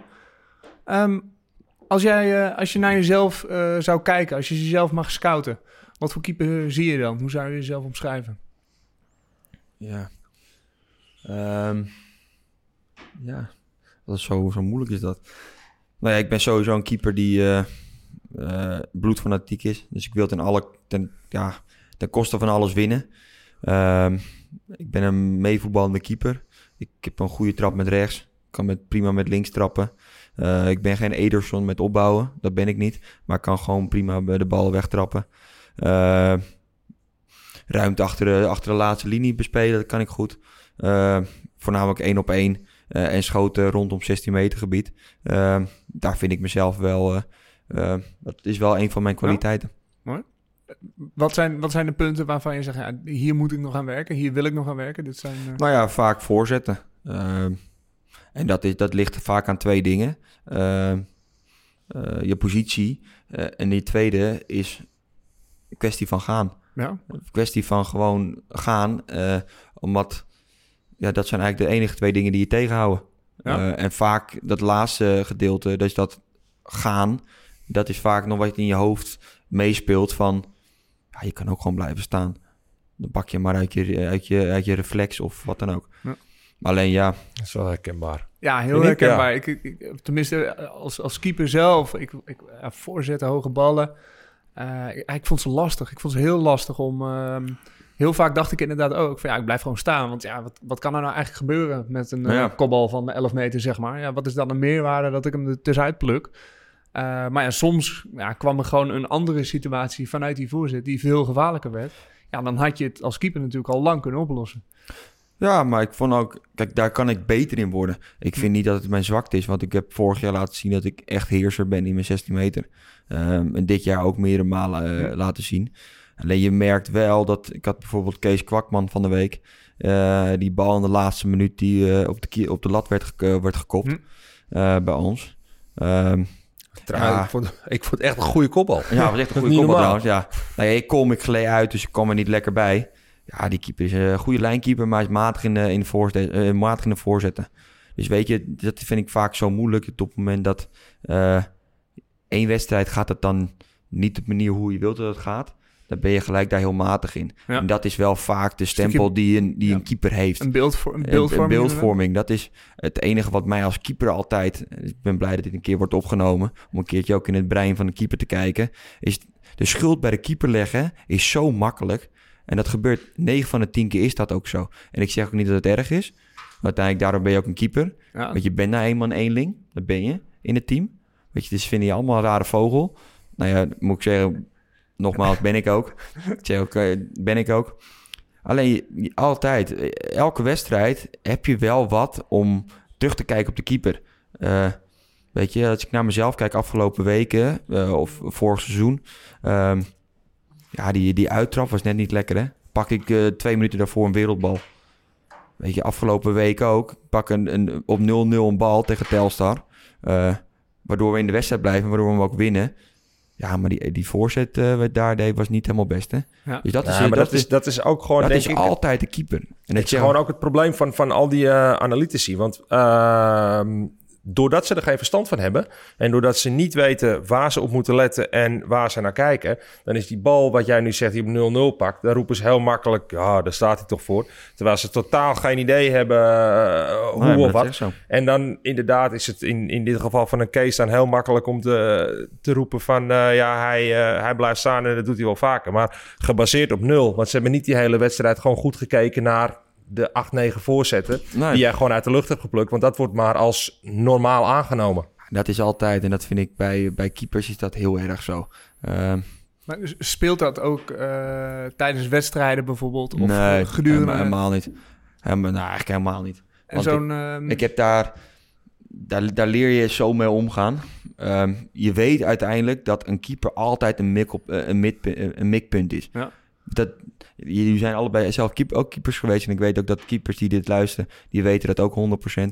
Ehm, als, jij, als je naar jezelf zou kijken, als je jezelf mag scouten, wat voor keeper zie je dan? Hoe zou je jezelf omschrijven? Ja. Ehm, ja, dat is zo, zo moeilijk is dat. Nou ja, ik ben sowieso een keeper die eh eh, bloedfanatiek is. Dus ik wil ten, alle, ten, ja, ten koste van alles winnen. Ehm, ik ben een meevoetballende keeper. Ik heb een goede trap met rechts. Ik kan met, prima met links trappen. Eh, ik ben geen Ederson met opbouwen. Dat ben ik niet. Maar ik kan gewoon prima de bal wegtrappen. Ruimte achter de, achter de laatste linie bespelen, dat kan ik goed. Eh, voornamelijk één op één. eh, en schoten rondom 16 meter gebied. Eh, daar vind ik mezelf wel... dat is wel een van mijn kwaliteiten. Wat zijn, wat zijn de punten waarvan je zegt, ja, hier moet ik nog aan werken, hier wil ik nog aan werken? Dit zijn, Nou ja, vaak voorzetten. En dat, is, dat ligt vaak aan twee dingen. Je positie. en die tweede is een kwestie van gaan. Ja. Een kwestie van gewoon gaan. eh, omdat ja, dat zijn eigenlijk de enige twee dingen die je tegenhouden. Ja. Eh, en vaak dat laatste gedeelte, dus dat gaan, dat is vaak nog wat in je hoofd meespeelt van, ja, je kan ook gewoon blijven staan. Dan pak je maar uit je, uit je, uit je reflex of wat dan ook. Ja. Maar alleen ja, Dat is wel herkenbaar. Ja, heel herkenbaar. Ik, ik, ik- tenminste, als, als keeper zelf, ik, ik, ja, voorzetten, hoge ballen. Eh, ik, vond ze lastig. Ik vond ze heel lastig om... ehm, heel vaak dacht ik inderdaad ook van ja, ik blijf gewoon staan. Want ja, wat, wat kan er nou eigenlijk gebeuren met een eh, Ja. kopbal van 11 meter, zeg maar? Ja, wat is dan de meerwaarde dat ik hem er tussenuit pluk? Eh, maar ja, soms ja, kwam er gewoon een andere situatie vanuit die voorzet die veel gevaarlijker werd. Ja, dan had je het als keeper natuurlijk al lang kunnen oplossen. Ja, maar ik vond ook, kijk, daar kan ik beter in worden. Ik vind niet dat het mijn zwakte is, want ik heb vorig jaar laten zien dat ik echt heerser ben in mijn 16 meter. Ehm, en dit jaar ook meerdere malen eh, laten zien. Alleen je merkt wel dat, ik had bijvoorbeeld Kees Kwakman van de week, eh, die bal in de laatste minuut die eh, op, de, op de lat werd, gek- werd gekopt Hm. bij ons. Ehm, Ja. ik, vond, ik vond het echt een goede kopbal. ja, dat was echt een goede kopbal normaal. trouwens. Ja. Nou ja, ik kom, ik gleed uit, dus ik kwam er niet lekker bij. Ja, die keeper is een goede lijnkeeper, maar is matig in de, in de, voorzet, eh, matig in de voorzetten. Dus weet je, dat vind ik vaak zo moeilijk. Op het moment dat eh één wedstrijd gaat het dan niet op de manier hoe je wilt dat het gaat. Dan ben je gelijk daar heel matig in. Ja. En dat is wel vaak de stempel die een, die Ja. een keeper heeft. Een, beeldvo een Een- beeldvorming. Een beeldvorming. Dat is het enige wat mij als keeper altijd... Ik ben blij dat dit een keer wordt opgenomen. Om een keertje ook in het brein van de keeper te kijken. Is de schuld bij de keeper leggen is zo makkelijk. En dat gebeurt 9 van de 10 keer is dat ook zo. En ik zeg ook niet dat het erg is. Maar uiteindelijk daarom ben je ook een keeper. Ja, Want je bent nou eenmaal een eenling. Dat ben je in het team. Weet je, dus vinden je allemaal een rare vogel. Nou ja, moet ik zeggen... Nogmaals, ben ik ook. Ik zeg ook, eh, ben ik ook. Alleen altijd, eh, elke wedstrijd heb je wel wat om terug te kijken op de keeper. Eh, weet je, als ik naar mezelf kijk afgelopen weken of vorig seizoen. ehm, ja, die, die uittrap was net niet lekker hè. Pak ik eh, twee minuten daarvoor een wereldbal. Weet je, afgelopen week ook. Pak een, een, op 0-0 een bal tegen Telstar. eh, waardoor we in de wedstrijd blijven, waardoor we hem ook winnen. Ja, maar die, die voorzet eh wat daar deed was niet helemaal best hè. Ja. Dus dat is, Ja, maar dat dat, is, dat is ook gewoon, dat denk is ik, altijd de keeper. En ik zie gewoon ook het probleem van, van al die eh, analytici. Want ehm, doordat ze er geen verstand van hebben... en doordat ze niet weten waar ze op moeten letten en waar ze naar kijken... dan is die bal, wat jij nu zegt, die op 0-0 pakt... dan roepen ze heel makkelijk, ja, daar staat hij toch voor. Terwijl ze totaal geen idee hebben eh, hoe Nee, of wat. En dan inderdaad is het in, in dit geval van een case dan heel makkelijk om te, te roepen van... eh, ja, hij, eh, hij blijft staan en dat doet hij wel vaker. Maar gebaseerd op nul. Want ze hebben niet die hele wedstrijd gewoon goed gekeken naar de 8-9 voorzetten... Nee. die jij gewoon uit de lucht hebt geplukt. Want dat wordt maar als normaal aangenomen. Dat is altijd, en dat vind ik bij, bij keepers is dat heel erg zo. Ehm, Maar speelt dat ook eh, tijdens wedstrijden bijvoorbeeld? Of nee, eh, gedurende... helemaal, helemaal niet. Helemaal, nou, eigenlijk helemaal niet. en Want zo'n... ehm, Ik heb daar, daar, daar leer je zo mee omgaan. Ehm, je weet uiteindelijk dat een keeper altijd een, mik op, eh, een, eh, een mikpunt is. Ja. dat, jullie zijn allebei zelf keep, ook keepers geweest. En ik weet ook dat keepers die dit luisteren, die weten dat ook 100%.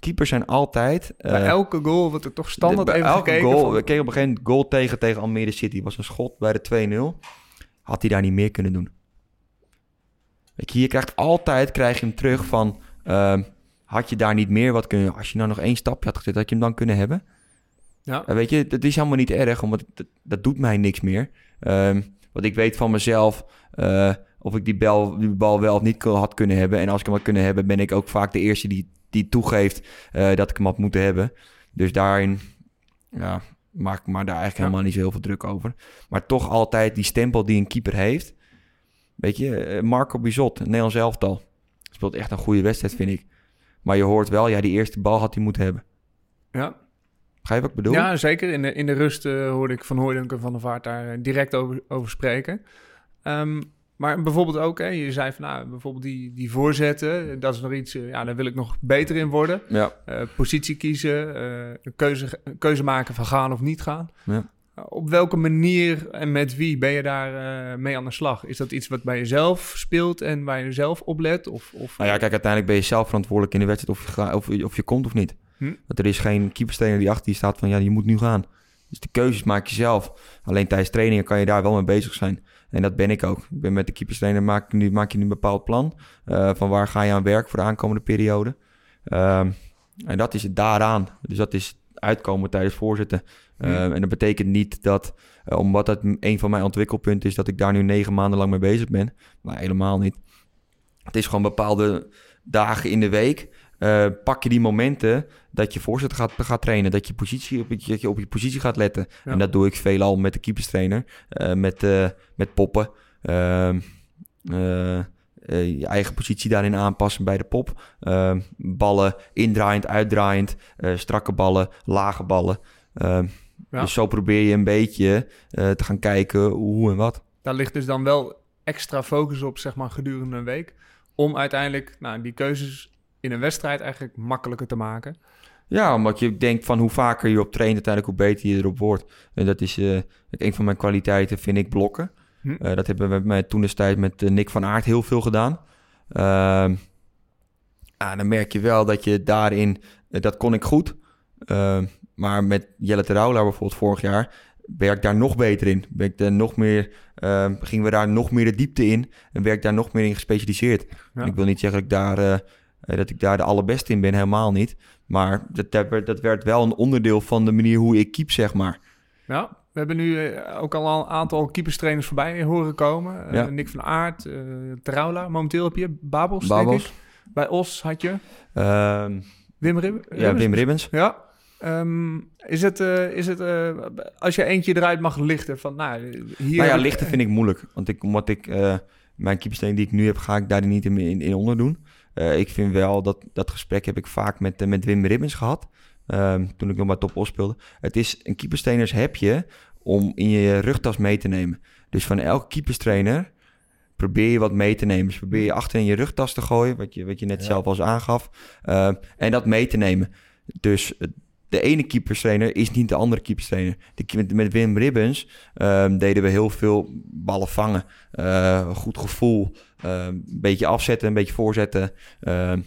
Keepers zijn altijd... Bij eh, elke goal wordt er toch standaard de- bij even elke gekeken. goal, van- we kregen op een gegeven moment goal tegen tegen Almere City. was een schot bij de 2-0. Had hij daar niet meer kunnen doen. Weet je, je krijgt altijd krijg je hem terug van... ehm, had je daar niet meer wat kunnen... Als je nou nog één stapje had gezet, had je hem dan kunnen hebben? ja. Ja, weet je, dat is helemaal niet erg, omdat dat, dat doet mij niks meer. Ehm want ik weet van mezelf eh, of ik die, bel, die bal wel of niet had kunnen hebben. En als ik hem had kunnen hebben, ben ik ook vaak de eerste die, die toegeeft eh, dat ik hem had moeten hebben. Dus daarin ja, maak ik me daar eigenlijk Ja. helemaal niet zo heel veel druk over. Maar toch altijd die stempel die een keeper heeft. Weet je, eh, Marco Bizot, Nederlands elftal. Speelt echt een goede wedstrijd, vind ik. Maar je hoort wel, ja, die eerste bal had hij moeten hebben. Ja. Je wat ik bedoel? Ja, zeker. In de, in de rust eh, hoorde ik Van Hooydonk en Van der Vaart daar eh, direct over, over spreken. Ehm, maar bijvoorbeeld ook, hè, je zei van nou, bijvoorbeeld die, die voorzetten, dat is nog iets, eh, ja, daar wil ik nog beter in worden. ja. Positie kiezen, een keuze, keuze maken van gaan of niet gaan. Ja. Uh, Op welke manier en met wie ben je daar mee aan de slag? Is dat iets wat bij jezelf speelt en waar je zelf op let? Of, of, Nou ja, kijk, uiteindelijk ben je zelf verantwoordelijk in de wedstrijd of je, ga, of, je- of je komt of niet. Hm. Want er is geen keeperstrainer die achter je staat van ja, je moet nu gaan. Dus de keuzes maak je zelf. Alleen tijdens trainingen kan je daar wel mee bezig zijn. En dat ben ik ook. Ik ben met de keeperstrainer, maak, nu, maak je nu een bepaald plan. eh, van waar ga je aan werk voor de aankomende periode. Ehm, en dat is het daaraan. Dus dat is uitkomen tijdens voorzitten. Ehm, en dat betekent niet dat, eh, omdat dat een van mijn ontwikkelpunten is, dat ik daar nu negen maanden lang mee bezig ben. Maar helemaal niet. Het is gewoon bepaalde dagen in de week. Eh, pak je die momenten dat je voorzet gaat, gaat trainen. Dat je, positie, op, je- dat je op je positie gaat letten. Ja. En dat doe ik veelal met de keeperstrainer. eh, met, eh, met poppen. Ehm, eh, eh, je eigen positie daarin aanpassen bij de pop. Ehm, ballen indraaiend, uitdraaiend. strakke ballen, lage ballen. Ehm, Ja. Dus zo probeer je een beetje te gaan kijken hoe en wat. Daar ligt dus dan wel extra focus op, zeg maar, gedurende een week. Om uiteindelijk nou, die keuzes in een wedstrijd eigenlijk makkelijker te maken. Ja, omdat je denkt van hoe vaker je op traint, uiteindelijk hoe beter je erop wordt. En dat is eh, een van mijn kwaliteiten, vind ik, blokken. Hm. Eh, dat hebben we met, toen destijds met eh, Nick van Aert heel veel gedaan. Ah, dan merk je wel dat je daarin, dat kon ik goed. Ehm, maar met Jelle Terouwlaar bijvoorbeeld vorig jaar, werk ik daar nog beter in. Ben ik er nog meer, ehm, gingen we daar nog meer de diepte in en werk daar nog meer in gespecialiseerd. Ja. Ik wil niet zeggen dat ik daar, dat ik daar de allerbeste in ben, helemaal niet. Maar dat, dat, werd, wel een onderdeel van de manier hoe ik keep, zeg maar. Ja, we hebben nu eh, ook al een aantal keeperstrainers voorbij horen komen. Eh. Nick van Aert, eh Traula. Momenteel heb je Babels, denk Babels. ik. Bij Os had je Ehm, Wim Rib ja, Wim Ribbens. Ja. Ehm, is het, eh, is het eh, als je eentje eruit mag lichten van, nou, hier... Nou ja, lichten vind ik moeilijk. Want ik, omdat ik eh, mijn keeperstraining die ik nu heb, ga ik daar niet in, in, in onder Eh, ik vind wel dat dat gesprek heb ik vaak met, eh, met Wim Ribbens gehad. ehm, toen ik nog bij Top Os speelde. Het is een keeperstrainers heb je om in je rugtas mee te nemen. Dus van elke keeperstrainer probeer je wat mee te nemen. Dus probeer je achter in je rugtas te gooien, wat je, wat je net Ja. zelf al eens aangaf. Ehm, en dat mee te nemen. Dus eh, de ene keeperstrainer is niet de andere keeperstrainer. De, met, Wim Ribbens ehm, deden we heel veel ballen vangen. Goed gevoel. Ehm, een beetje afzetten, een beetje voorzetten. ehm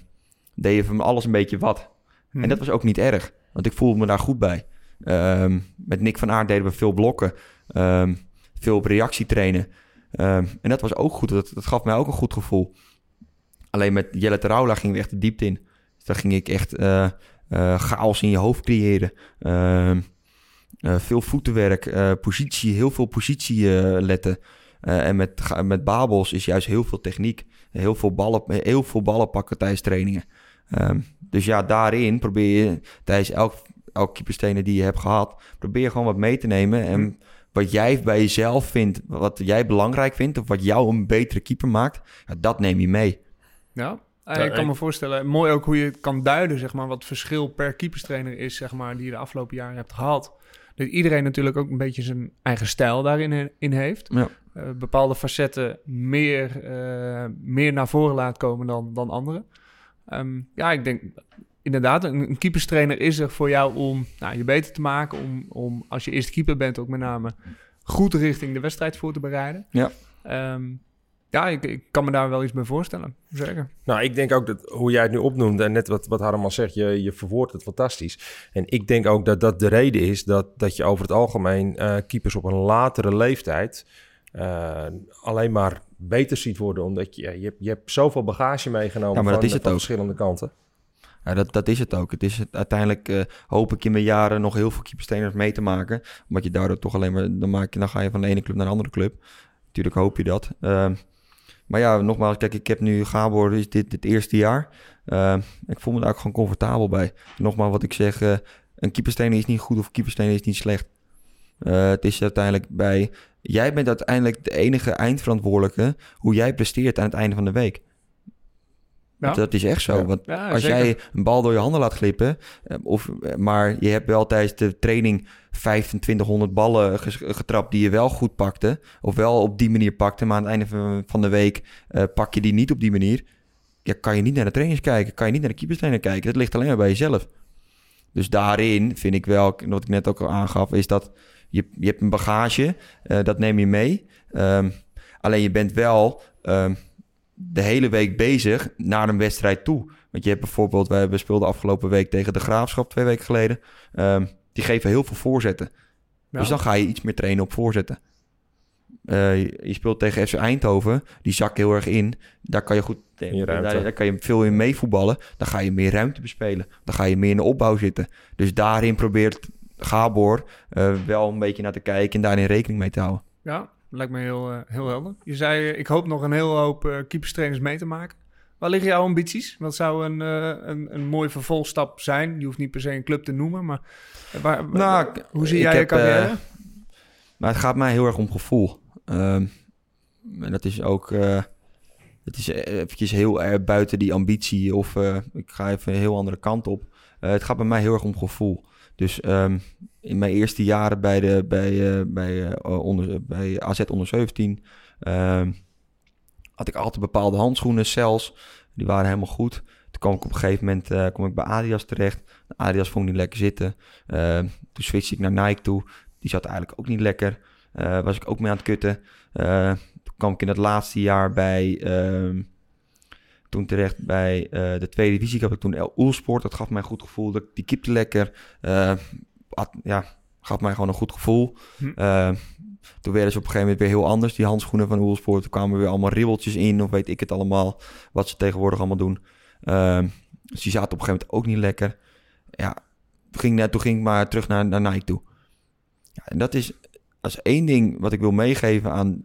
deden van alles een beetje wat. En dat was ook niet erg, want ik voelde me daar goed bij. Ehm, met Nick van Aert deden we veel blokken, veel op reactie trainen. En dat was ook goed, dat, dat gaf mij ook een goed gevoel. Alleen met Jelle Terouwla gingen we echt de diepte in. Dus daar ging ik echt eh, eh, chaos in je hoofd creëren. Eh, veel voetenwerk, positie, heel veel positie letten. Eh, en met, met Babels is juist heel veel techniek. Heel veel ballen, heel veel ballen pakken tijdens trainingen. Ehm, dus ja, daarin probeer je tijdens elk, elk keeperstrainer die je hebt gehad... probeer je gewoon wat mee te nemen. En wat jij bij jezelf vindt, wat jij belangrijk vindt... of wat jou een betere keeper maakt, ja, dat neem je mee. Ja, Eh, Ja, ik kan me voorstellen, mooi ook hoe je het kan duiden, zeg maar, wat verschil per keeperstrainer is, zeg maar, die je de afgelopen jaren hebt gehad. Dat iedereen natuurlijk ook een beetje zijn eigen stijl daarin in heeft. Ja. Eh, bepaalde facetten meer, eh, meer naar voren laat komen dan, dan anderen. Ehm, ja, ik denk inderdaad, een, een keeperstrainer is er voor jou om nou, je beter te maken, om, om als je eerste keeper bent ook met name goed richting de wedstrijd voor te bereiden. Ja. Ehm, Ja, ik, ik kan me daar wel iets bij voorstellen. Zeker. Nou, ik denk ook dat hoe jij het nu opnoemt en net wat, wat Harm al zegt, je, je verwoordt het fantastisch. En ik denk ook dat dat de reden is dat, dat je over het algemeen eh, keepers op een latere leeftijd eh, alleen maar beter ziet worden. Omdat je, je, hebt, je hebt zoveel bagage meegenomen Ja, maar dat van, is het van ook. verschillende kanten. Ja, dat, dat is het ook. Het is het, uiteindelijk eh, hoop ik in mijn jaren nog heel veel keeperstrainers mee te maken. Omdat je daardoor toch alleen maar... Dan, maak je, dan ga je van de ene club naar de andere club. Natuurlijk hoop je dat. Ehm, maar ja, nogmaals, kijk, ik heb nu Gabor, is dit het eerste jaar. Ehm, ik voel me daar ook gewoon comfortabel bij. Nogmaals, wat ik zeg, eh, een keeperstrainer is niet goed of een keeperstrainer is niet slecht. Eh, het is uiteindelijk bij... Jij bent uiteindelijk de enige eindverantwoordelijke hoe jij presteert aan het einde van de week. Ja. Dat is echt zo. Ja. Want Ja, als zeker. jij een bal door je handen laat glippen, eh, of, eh, maar je hebt wel tijdens de training 2500 ballen getrapt die je wel goed pakte, of wel op die manier pakte, maar aan het einde van- de week pak je die niet op die manier, ja, kan je niet naar de trainers kijken, kan je niet naar de keeperstrainer kijken. Dat ligt alleen maar bij jezelf. Dus daarin vind ik wel, wat ik net ook al aangaf, is dat je, je hebt een bagage, eh, dat neem je mee. Ehm, alleen je bent wel ehm, de hele week bezig naar een wedstrijd toe. Want je hebt bijvoorbeeld, we hebben speelden afgelopen week tegen de Graafschap twee weken geleden. Ehm, die geven heel veel voorzetten. Ja. Dus dan ga je iets meer trainen op voorzetten. Eh, je, speelt tegen FC Eindhoven, die zak heel erg in. Daar kan je goed, ruimte. daar, daar kan je veel in meevoetballen. Dan ga je meer ruimte bespelen. Dan ga je meer in de opbouw zitten. Dus daarin probeert Gabor eh, wel een beetje naar te kijken en daarin rekening mee te houden. Ja, lijkt me heel, eh, heel helder. Je zei, eh, ik hoop nog een heel hoop eh keeperstrainers mee te maken. Waar liggen jouw ambities? Wat zou een, een, een mooie vervolgstap zijn? Je hoeft niet per se een club te noemen, maar waar, Nou, hoe zie jij je carrière? Maar het gaat mij heel erg om gevoel. Ehm, en dat is ook... het is eventjes heel erg buiten die ambitie of ik ga even een heel andere kant op. Het gaat bij mij heel erg om gevoel. Dus ehm, in mijn eerste jaren bij, de, bij, eh, bij, eh, onder, bij AZ onder 17 ehm, had ik altijd bepaalde handschoenen, zelfs. Die waren helemaal goed. Toen kwam ik op een gegeven moment eh, kom ik bij Adidas terecht. Adidas vond ik niet lekker zitten. Ehm, toen switchte ik naar Nike toe. Die zat eigenlijk ook niet lekker. Was ik ook mee aan het kutten. Toen kwam ik in het laatste jaar bij... toen terecht bij eh, de tweede divisie. Ik had ik toen El Oelsport. Dat gaf mij een goed gevoel. Dat, die keepte lekker. Eh, had- ja, gaf mij gewoon een goed gevoel. Hm. Eh, toen werden ze op een gegeven moment weer heel anders. Die handschoenen van Oelsport. Toen kwamen weer allemaal ribbeltjes in. Of weet ik het allemaal. Wat ze tegenwoordig allemaal doen. Ehm, dus die zaten op een gegeven moment ook niet lekker. Ja, ging, toen ging ik maar terug naar, naar Nike toe. Ja, en dat is als één ding wat ik wil meegeven aan,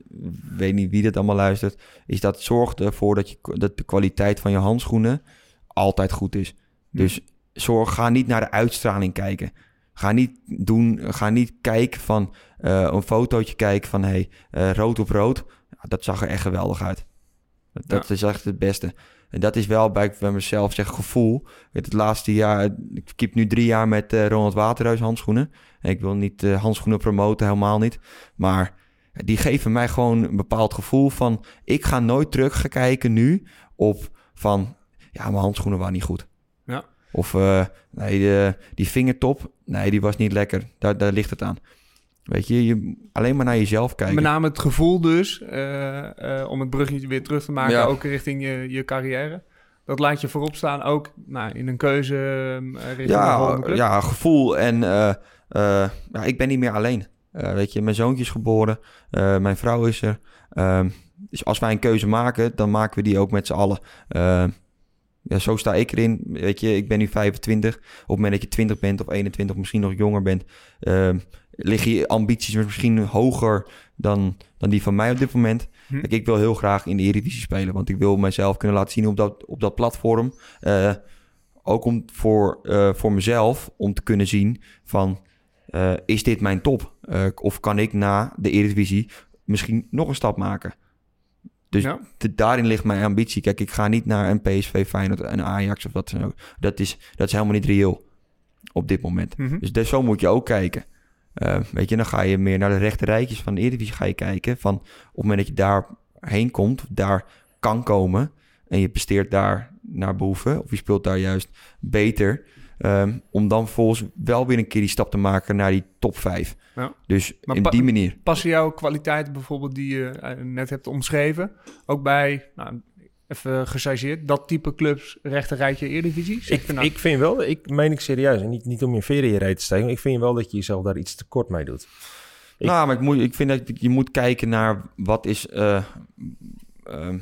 weet niet wie dit allemaal luistert, is dat zorg ervoor dat, je, dat de kwaliteit van je handschoenen altijd goed is. Dus zorg, ga niet naar de uitstraling kijken. Ga niet doen, ga niet kijken van eh, een fotootje kijken van hey, eh, rood op rood. Dat zag er echt geweldig uit. Dat, dat is echt het beste. En dat is wel bij, bij mezelf zeg gevoel. Het, het laatste jaar, ik keep nu drie jaar met eh, Ronald Waterhuis handschoenen. Ik wil niet eh, handschoenen promoten, helemaal niet. Maar die geven mij gewoon een bepaald gevoel van... ik ga nooit terug gaan kijken nu op van... ja, mijn handschoenen waren niet goed. Ja. Of eh, nee, de, die vingertop, nee, die was niet lekker. Daar, daar ligt het aan. Weet je, je, alleen maar naar jezelf kijken. Met name het gevoel dus, eh, om het bruggetje weer terug te maken, Ja. ook richting je, je carrière. Dat laat je voorop staan, ook nou, in een keuze richting ja, ja, gevoel. En ja, ik ben niet meer alleen. Eh, weet je, mijn zoontje is geboren. eh, mijn vrouw is er. Ehm, dus als wij een keuze maken, dan maken we die ook met z'n allen. Ehm, ja, zo sta ik erin. Weet je, ik ben nu 25. Op het moment dat je 20 bent of 21 of misschien nog jonger bent... ehm, liggen je ambities misschien hoger dan, dan die van mij op dit moment. Hm. Kijk, ik wil heel graag in de Eredivisie spelen. Want ik wil mezelf kunnen laten zien op dat, op dat platform. Eh, ook om voor, eh, voor mezelf om te kunnen zien van... eh, is dit mijn top? Eh, of kan ik na de Eredivisie misschien nog een stap maken? Dus Ja. daarin ligt mijn ambitie. Kijk, ik ga niet naar een PSV, Feyenoord en Ajax of wat dan ook. Dat is, dat is helemaal niet reëel op dit moment. Mhm. Dus dus zo moet je ook kijken. Eh, weet je, dan ga je meer naar de rechte rijtjes van de Eredivisie ga je kijken. Van op het moment dat je daar heen komt, daar kan komen... en je presteert daar naar behoeven... of je speelt daar juist beter... Ehm, om dan volgens wel weer een keer die stap te maken naar die top 5. Ja. Dus Maar in pa- die manier. Passen jouw kwaliteiten bijvoorbeeld die je eh, net hebt omschreven ook bij, nou, even gechargeerd, dat type clubs rechter rijtje Eredivisie? Ik, je nou, ik vind wel, ik meen ik serieus, en niet, niet om je veren in te steken, ik vind wel dat je jezelf daar iets te kort mee doet. Ik- Nou, maar ik, moet, ik vind dat je moet kijken naar wat is... eh, ehm,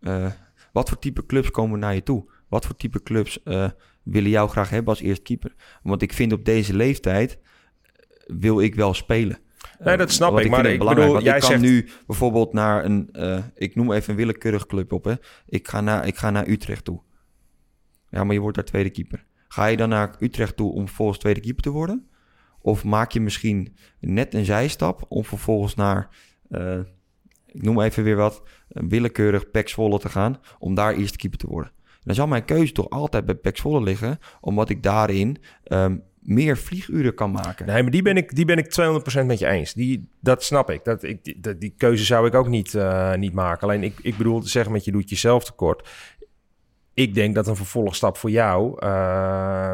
eh, wat voor type clubs komen naar je toe? Wat voor type clubs eh, willen jou graag hebben als eerste keeper? Want ik vind op deze leeftijd eh, wil ik wel spelen. Nee, dat Eh, snap want ik, maar ik belangrijk, bedoel, ik jij kan zegt- nu bijvoorbeeld naar een... eh, ik noem even een willekeurig club op, hè. Ik ga, naar, ik ga naar Utrecht toe. Ja, maar je wordt daar tweede keeper. Ga je dan naar Utrecht toe om vervolgens tweede keeper te worden? Of maak je misschien net een zijstap om vervolgens naar, eh, ik noem even weer wat, een willekeurig Pek Zwolle te gaan, om daar eerste keeper te worden. Dan zal mijn keuze toch altijd bij Zwolle liggen, omdat ik daarin ehm, meer vlieguren kan maken. Nee, maar die ben ik, die ben ik 200% met je eens. Die, dat snap ik. Dat, ik die, dat- die keuze zou ik ook niet, eh, niet maken. Alleen ik, ik bedoel te zeggen met je doet jezelf tekort. Ik denk dat een vervolgstap voor jou... eh,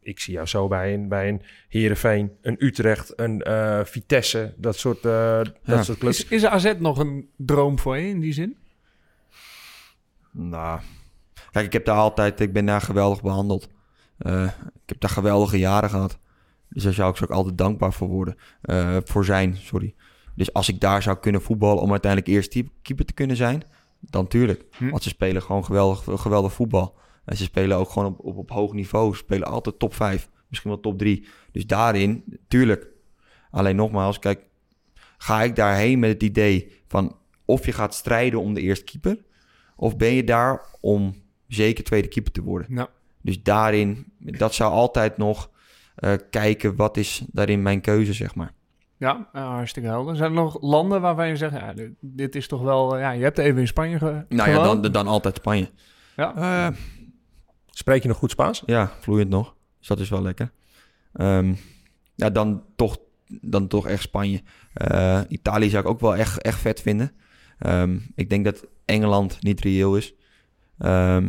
ik zie jou zo bij een, bij een Heerenveen, een Utrecht, een eh, Vitesse, dat soort, eh, dat Ja. soort clubs. is, is AZ nog een droom voor je in die zin? Nou, kijk, ik heb daar altijd, ik ben daar geweldig behandeld. Eh, ik heb daar geweldige jaren gehad. Dus daar zou ik ook altijd dankbaar voor worden. Eh, voor zijn, sorry. Dus als ik daar zou kunnen voetballen om uiteindelijk eerst keeper te kunnen zijn, dan tuurlijk. Hm. Want ze spelen gewoon geweldig, geweldig voetbal. En ze spelen ook gewoon op, op, op hoog niveau. Ze spelen altijd top 5, misschien wel top 3. Dus daarin, tuurlijk. Alleen nogmaals, kijk, ga ik daarheen met het idee van of je gaat strijden om de eerste keeper, of ben je daar om zeker tweede keeper te worden. Nou, Dus daarin, dat zou altijd nog eh, kijken wat is daarin mijn keuze, zeg maar. ja, eh, hartstikke helder. Zijn er nog landen waarvan je zegt, ja, dit, dit is toch wel... eh, ja, je hebt even in Spanje ge Nou ja, dan, dan altijd Spanje. Ja. Eh, Spreek je nog goed Spaans? ja, vloeiend nog. Dus dat is wel lekker. Ehm, ja, dan toch, dan toch echt Spanje. Eh, Italië zou ik ook wel echt, echt vet vinden. Ehm, ik denk dat Engeland niet reëel is. Ehm,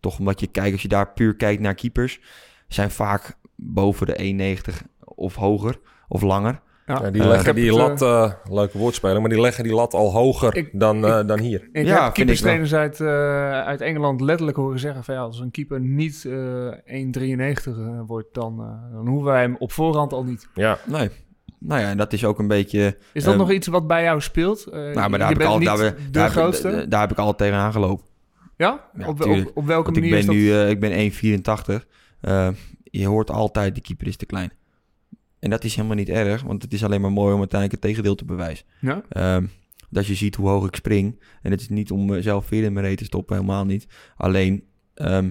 toch omdat je kijkt, als je daar puur kijkt naar keepers, zijn vaak boven de 1,90 of hoger of langer. Ja. Ja, die Eh, leggen die lat, eh, leuke woordspeling, maar die leggen die lat al hoger Ik- dan, eh, dan hier. Ik Ja, heb vind ik wel. keeperstrainers uit, eh, uit Engeland letterlijk horen zeggen van ja, als een keeper niet eh 1,93 eh, wordt, dan, eh, dan hoeven wij hem op voorhand al niet. Ja, Nee. Nou ja, en dat is ook een beetje... Is dat nog iets wat bij jou speelt? Eh, Nou, maar daar heb, ik al, niet daar, de daar, heb, grootste? ik- daar heb ik altijd tegenaan gelopen. Ja? Ja, op, op, welke Want ik manier ben is dat? nu, eh, ik ben 1,84. Eh, je hoort altijd, die keeper is te klein. En dat is helemaal niet erg, want het is alleen maar mooi om uiteindelijk het tegendeel te bewijzen. ja? Ehm, dat je ziet hoe hoog ik spring. En het is niet om mezelf weer in mijn reet te stoppen, helemaal niet. Alleen, ehm,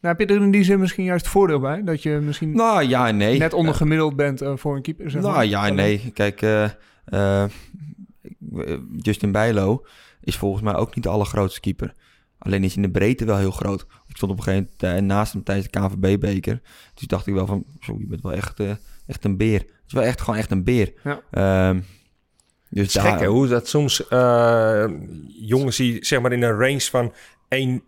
Nou, heb je er in die zin misschien juist voordeel bij? Dat je misschien nou ja nee. net onder Eh, gemiddeld bent eh, voor een keeper? Zeg nou maar. ja nee. Kijk, eh, eh, eh, Justin Bijlo is volgens mij ook niet de allergrootste keeper. Alleen is in de breedte wel heel groot. Ik stond op een gegeven moment eh, naast hem tijdens de KNVB-beker. Dus dacht ik wel van, zo, je bent wel echt, eh, echt een beer. Het is wel echt gewoon echt een beer. Ja. Ehm, dus Het is gek hè, hoe dat soms eh, jongens die zeg maar in een range van 1,84,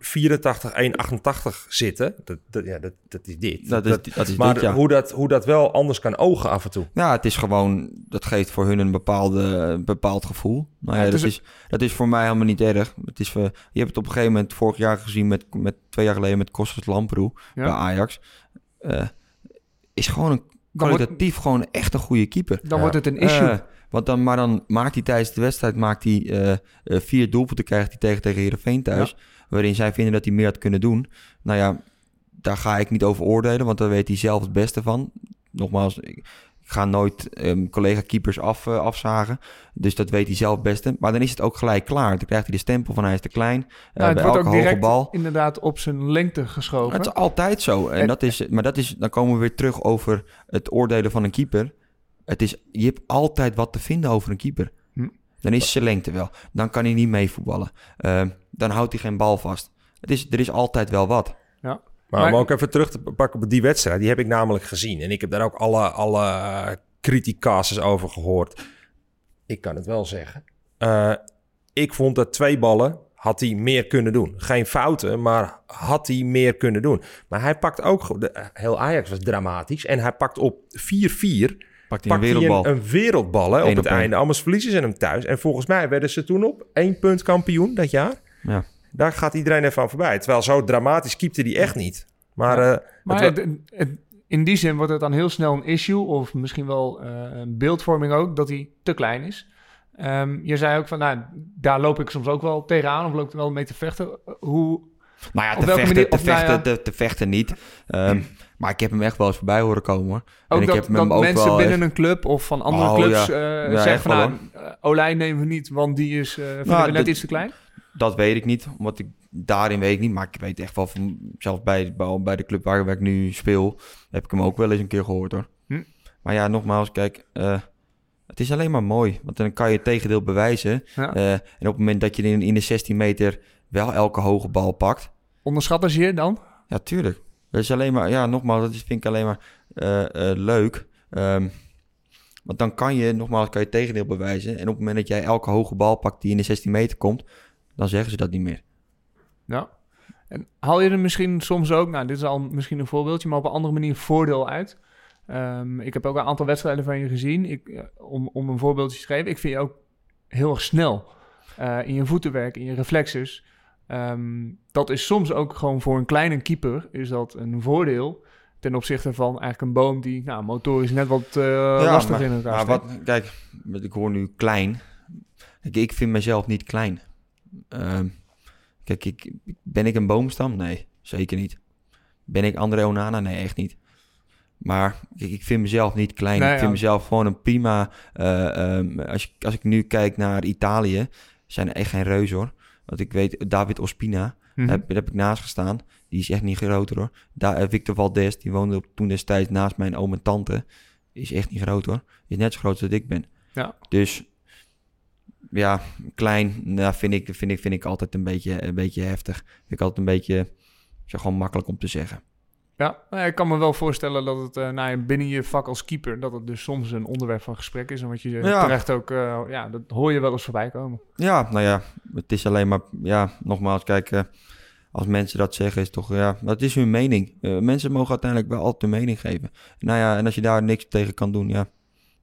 1,88 zitten. Dat, dat, ja, dat, dat is dit. Dat is, dat is maar dit, ja. hoe, dat, hoe dat wel anders kan ogen af en toe. Ja, het is gewoon, dat geeft voor hun een bepaalde, een bepaald gevoel. Nou ja, dat, is- is, dat is voor mij helemaal niet erg. Het is, voor- je hebt het op een gegeven moment vorig jaar gezien, met, met twee jaar geleden met Kostas Lamproe Ja. bij Ajax. Eh, is gewoon een wordt- kwalitatief gewoon echt een goede keeper. Dan Ja. wordt het een issue. Eh, want dan, maar dan maakt hij tijdens de wedstrijd maakt hij, eh, eh, vier doelpunten krijgt hij tegen, tegen Heerenveen thuis. Waarin zij vinden dat hij meer had kunnen doen. Nou ja, daar ga ik niet over oordelen, want daar weet hij zelf het beste van. Nogmaals, ik, ga nooit ehm, collega-keepers af, eh, afzagen. Dus dat weet hij zelf het beste. Maar dan is het ook gelijk klaar. Dan krijgt hij de stempel van hij is te klein. Eh, Nou, bij wordt elke ook hoge direct bal. inderdaad op zijn lengte geschoven. Het is altijd zo. En En- dat is, maar dat is, dan komen we weer terug over het oordelen van een keeper. Het is, je hebt altijd wat te vinden over een keeper. Dan is zijn lengte wel. Dan kan hij niet meevoetballen. Ehm, dan houdt hij geen bal vast. Het is, er is altijd wel wat. Maar, Maar- om ook even terug te pakken op die wedstrijd, die heb ik namelijk gezien. En ik heb daar ook alle, alle criticases over gehoord. Ik kan het wel zeggen. Eh, ik vond dat twee ballen had hij meer kunnen doen. Geen fouten, maar had hij meer kunnen doen. Maar hij pakt ook... De, heel Ajax was dramatisch. En hij pakt op 4-4... Pakt hij een wereldbal. Hij een, een wereldbal hè, op Eén het op einde. Anders verliezen ze hem thuis. En volgens mij werden ze toen op één punt kampioen dat jaar. Ja. Daar gaat iedereen even voorbij. Terwijl zo dramatisch keepte hij echt niet. Maar, Ja. eh, Maar het wa- het- het- in die zin wordt het dan heel snel een issue, of misschien wel eh, een beeldvorming ook, dat hij te klein is. Ehm, je zei ook van, nou, daar loop ik soms ook wel tegenaan, of loop ik er wel mee te vechten. Hoe, Nou ja, Op te welke vechten, manier- te, of nou vechten, ja- te, te vechten niet. Ehm, maar ik heb hem echt wel eens voorbij horen komen. Hoor. en ook ik dat, heb hem dat ook mensen wel binnen echt- een club of van andere Oh, clubs ja. eh, Ja, zeggen van, nou, eh, Olij nemen we niet, want die is, Nou, we net iets te klein. Dat weet ik niet, omdat ik daarin weet ik niet. Maar ik weet echt wel van, zelfs bij, bij, de club waar, ik nu speel, heb ik hem ook wel eens een keer gehoord hoor. Hm. Maar ja, nogmaals, kijk, het is alleen maar mooi. Want dan kan je het tegendeel bewijzen. Ja. En op het moment dat je in, in de 16 meter wel elke hoge bal pakt, Onderschatten ze je dan? Ja, tuurlijk. Dat is alleen maar, ja, nogmaals, dat vind ik alleen maar eh, eh, leuk. Ehm, want dan kan je, nogmaals, kan je het tegendeel bewijzen. En op het moment dat jij elke hoge bal pakt die in de 16 meter komt, dan zeggen ze dat niet meer. Ja. En haal je er misschien soms ook, nou, dit is al misschien een voorbeeldje, maar op een andere manier voordeel uit? Ehm, ik heb ook een aantal wedstrijden van je gezien. Ik, eh, om, om een voorbeeldje te geven, ik vind je ook heel erg snel in je voetenwerk, in je reflexes. Ehm, dat is soms ook gewoon voor een kleine keeper is dat een voordeel ten opzichte van eigenlijk een boom die nou, motorisch net wat eh lastig maar, in elkaar maar wat, kijk, ik hoor nu klein. Kijk, ik vind mezelf niet klein. Ehm, kijk, ik, ben ik een boomstam? Nee, zeker niet. Ben ik André Onana? Nee, echt niet. Maar kijk, ik vind mezelf niet klein. Nee, ik vind ja. mezelf gewoon een prima... eh, ehm, als, je, als ik nu kijk naar Italië, zijn er echt geen reus hoor. Want ik weet, David Ospina, Mhm. daar, heb, daar heb ik naast gestaan. Die is echt niet groter hoor. Daar, eh, Victor Valdes, die woonde op- toen destijds naast mijn oom en tante. Is echt niet groot hoor. Is net zo groot als ik ben. Ja. Dus ja, klein, nou, vind, ik, vind, ik, vind ik altijd een beetje, een beetje heftig. Vind ik altijd een beetje, is gewoon makkelijk om te zeggen. Ja, nou ik kan me wel voorstellen dat het eh, nou binnen je vak als keeper... dat het dus soms een onderwerp van gesprek is. En wat je Ja. terecht ook... eh, ja, dat hoor je wel eens voorbij komen. Ja, nou ja, het is alleen maar, ja, nogmaals, kijk, eh, als mensen dat zeggen, is toch, ja, dat is hun mening. Eh, mensen mogen uiteindelijk wel altijd hun mening geven. Nou ja, en als je daar niks tegen kan doen, ja,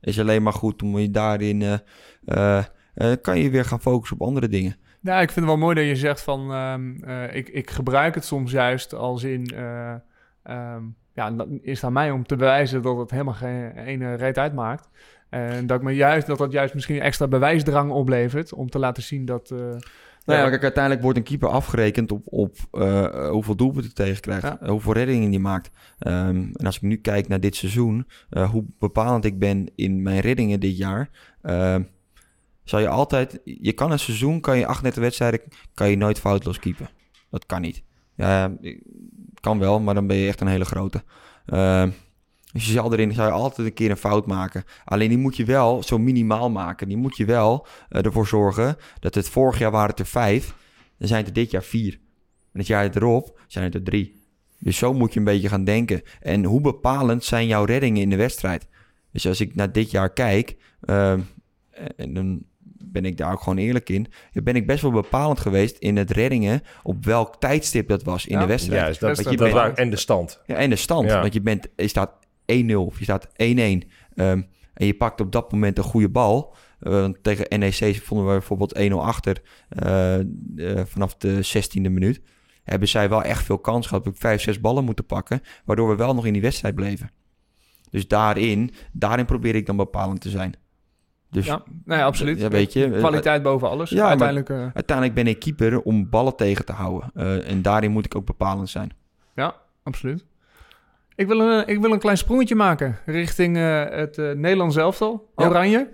is alleen maar goed om je daarin, eh, eh, eh, kan je weer gaan focussen op andere dingen. Ja, ik vind het wel mooi dat je zegt van... ehm, eh, ik, ik gebruik het soms juist als in... ehm, ja, dan is het aan mij om te bewijzen dat het helemaal geen ene reet uitmaakt. En dat, ik me juist, dat dat juist misschien extra bewijsdrang oplevert... om te laten zien dat... eh, nou ja, ja, kijk, uiteindelijk wordt een keeper afgerekend op, op eh, hoeveel doelpunten hij tegenkrijgt. Ja. eh, Hoeveel reddingen die maakt. Ehm, en als ik nu kijk naar dit seizoen, hoe bepalend ik ben in mijn reddingen dit jaar. ehm, zal je altijd, je kan een seizoen, kan je 38 wedstrijden, kan je nooit foutloos keepen. Dat kan niet. Ja, kan wel, maar dan ben je echt een hele grote. Ehm, dus je zal erin zal je altijd een keer een fout maken. Alleen die moet je wel zo minimaal maken. Die moet je wel eh, ervoor zorgen dat het vorig jaar waren er vijf. Dan zijn het dit jaar vier. En het jaar erop zijn het er drie. Dus zo moet je een beetje gaan denken. En hoe bepalend zijn jouw reddingen in de wedstrijd? Dus als ik naar dit jaar kijk, ehm, en dan ben ik daar ook gewoon eerlijk in, dan ben ik best wel bepalend geweest in het reddingen op welk tijdstip dat was in Ja, de wedstrijd. Juist, dat, Dat wou- bepalend. en de stand. Ja, en de stand. Ja. Want je, bent, je staat 1-0 of je staat 1-1. ehm, en je pakt op dat moment een goede bal. Eh, tegen NEC vonden we bijvoorbeeld 1-0 achter eh, eh, vanaf de 16e minuut. Hebben zij wel echt veel kans gehad. Ik vijf, zes ballen moeten pakken. Waardoor we wel nog in die wedstrijd bleven. Dus daarin, daarin probeer ik dan bepalend te zijn. Dus ja, ja, absoluut. Ja, weet je, eh, Kwaliteit boven alles. ja, maar- Uiteindelijk... eh, uiteindelijk ben ik keeper om ballen tegen te houden. Eh, en daarin moet ik ook bepalend zijn. Ja, absoluut. Ik wil een, ik wil een klein sprongetje maken richting eh, het Nederlands elftal, Ja. Oranje.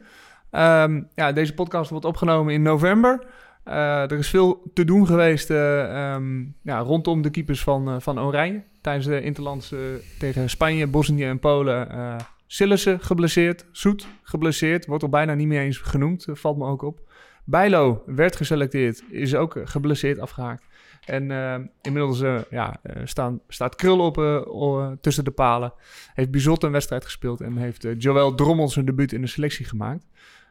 Ehm, ja, deze podcast wordt opgenomen in november. Er is veel te doen geweest eh, ehm, ja, rondom de keepers van, van Oranje. Tijdens de Interlands eh, tegen Spanje, Bosnië en Polen. Sillissen geblesseerd, Zoet geblesseerd. Wordt al bijna niet meer eens genoemd, eh, valt me ook op. Bijlo werd geselecteerd, is ook eh, geblesseerd afgehaakt. En eh, inmiddels eh, ja, staan, staat Krul op o- tussen de palen. Heeft Bizot een wedstrijd gespeeld en heeft Joël Drommel zijn debuut in de selectie gemaakt.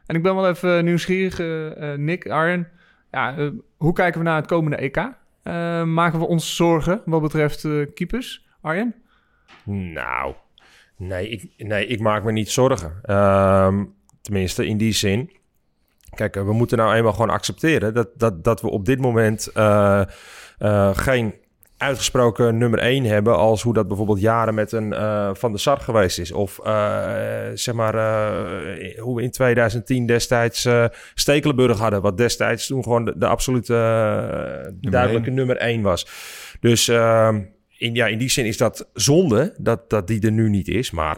En ik ben wel even nieuwsgierig, Nick, Arjen. ja, hoe kijken we naar het komende EK? Maken we ons zorgen wat betreft keepers? Arjen? Nou, nee ik, nee, ik maak me niet zorgen. Ehm, tenminste, in die zin. Kijk, eh, we moeten nou eenmaal gewoon accepteren dat, dat, dat we op dit moment eh, eh, geen uitgesproken nummer 1 hebben als hoe dat bijvoorbeeld jaren met een Van der Sar geweest is. Of zeg maar hoe we in 2010 destijds Stekelenburg hadden. Wat destijds toen gewoon de, de absolute duidelijke één. nummer 1 was. Dus ehm, in, ja, in die zin is dat zonde dat, dat die er nu niet is. Maar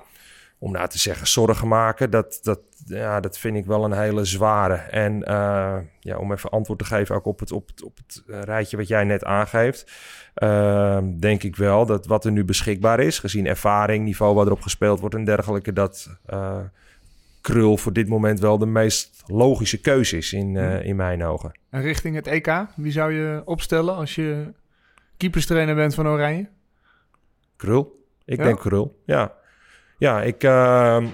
om nou te zeggen zorgen maken, dat, dat, ja, dat vind ik wel een hele zware. En eh, ja, om even antwoord te geven ook op het, op het, op het eh, rijtje wat jij net aangeeft. eh, denk ik wel dat wat er nu beschikbaar is, gezien ervaring, niveau waarop gespeeld wordt en dergelijke, dat Krul voor dit moment wel de meest logische keuze is in, eh, in mijn ogen. En richting het EK, wie zou je opstellen als je keeperstrainer bent van Oranje? Krul. Ik Ja? denk Krul, ja. Ja, ik... ehm,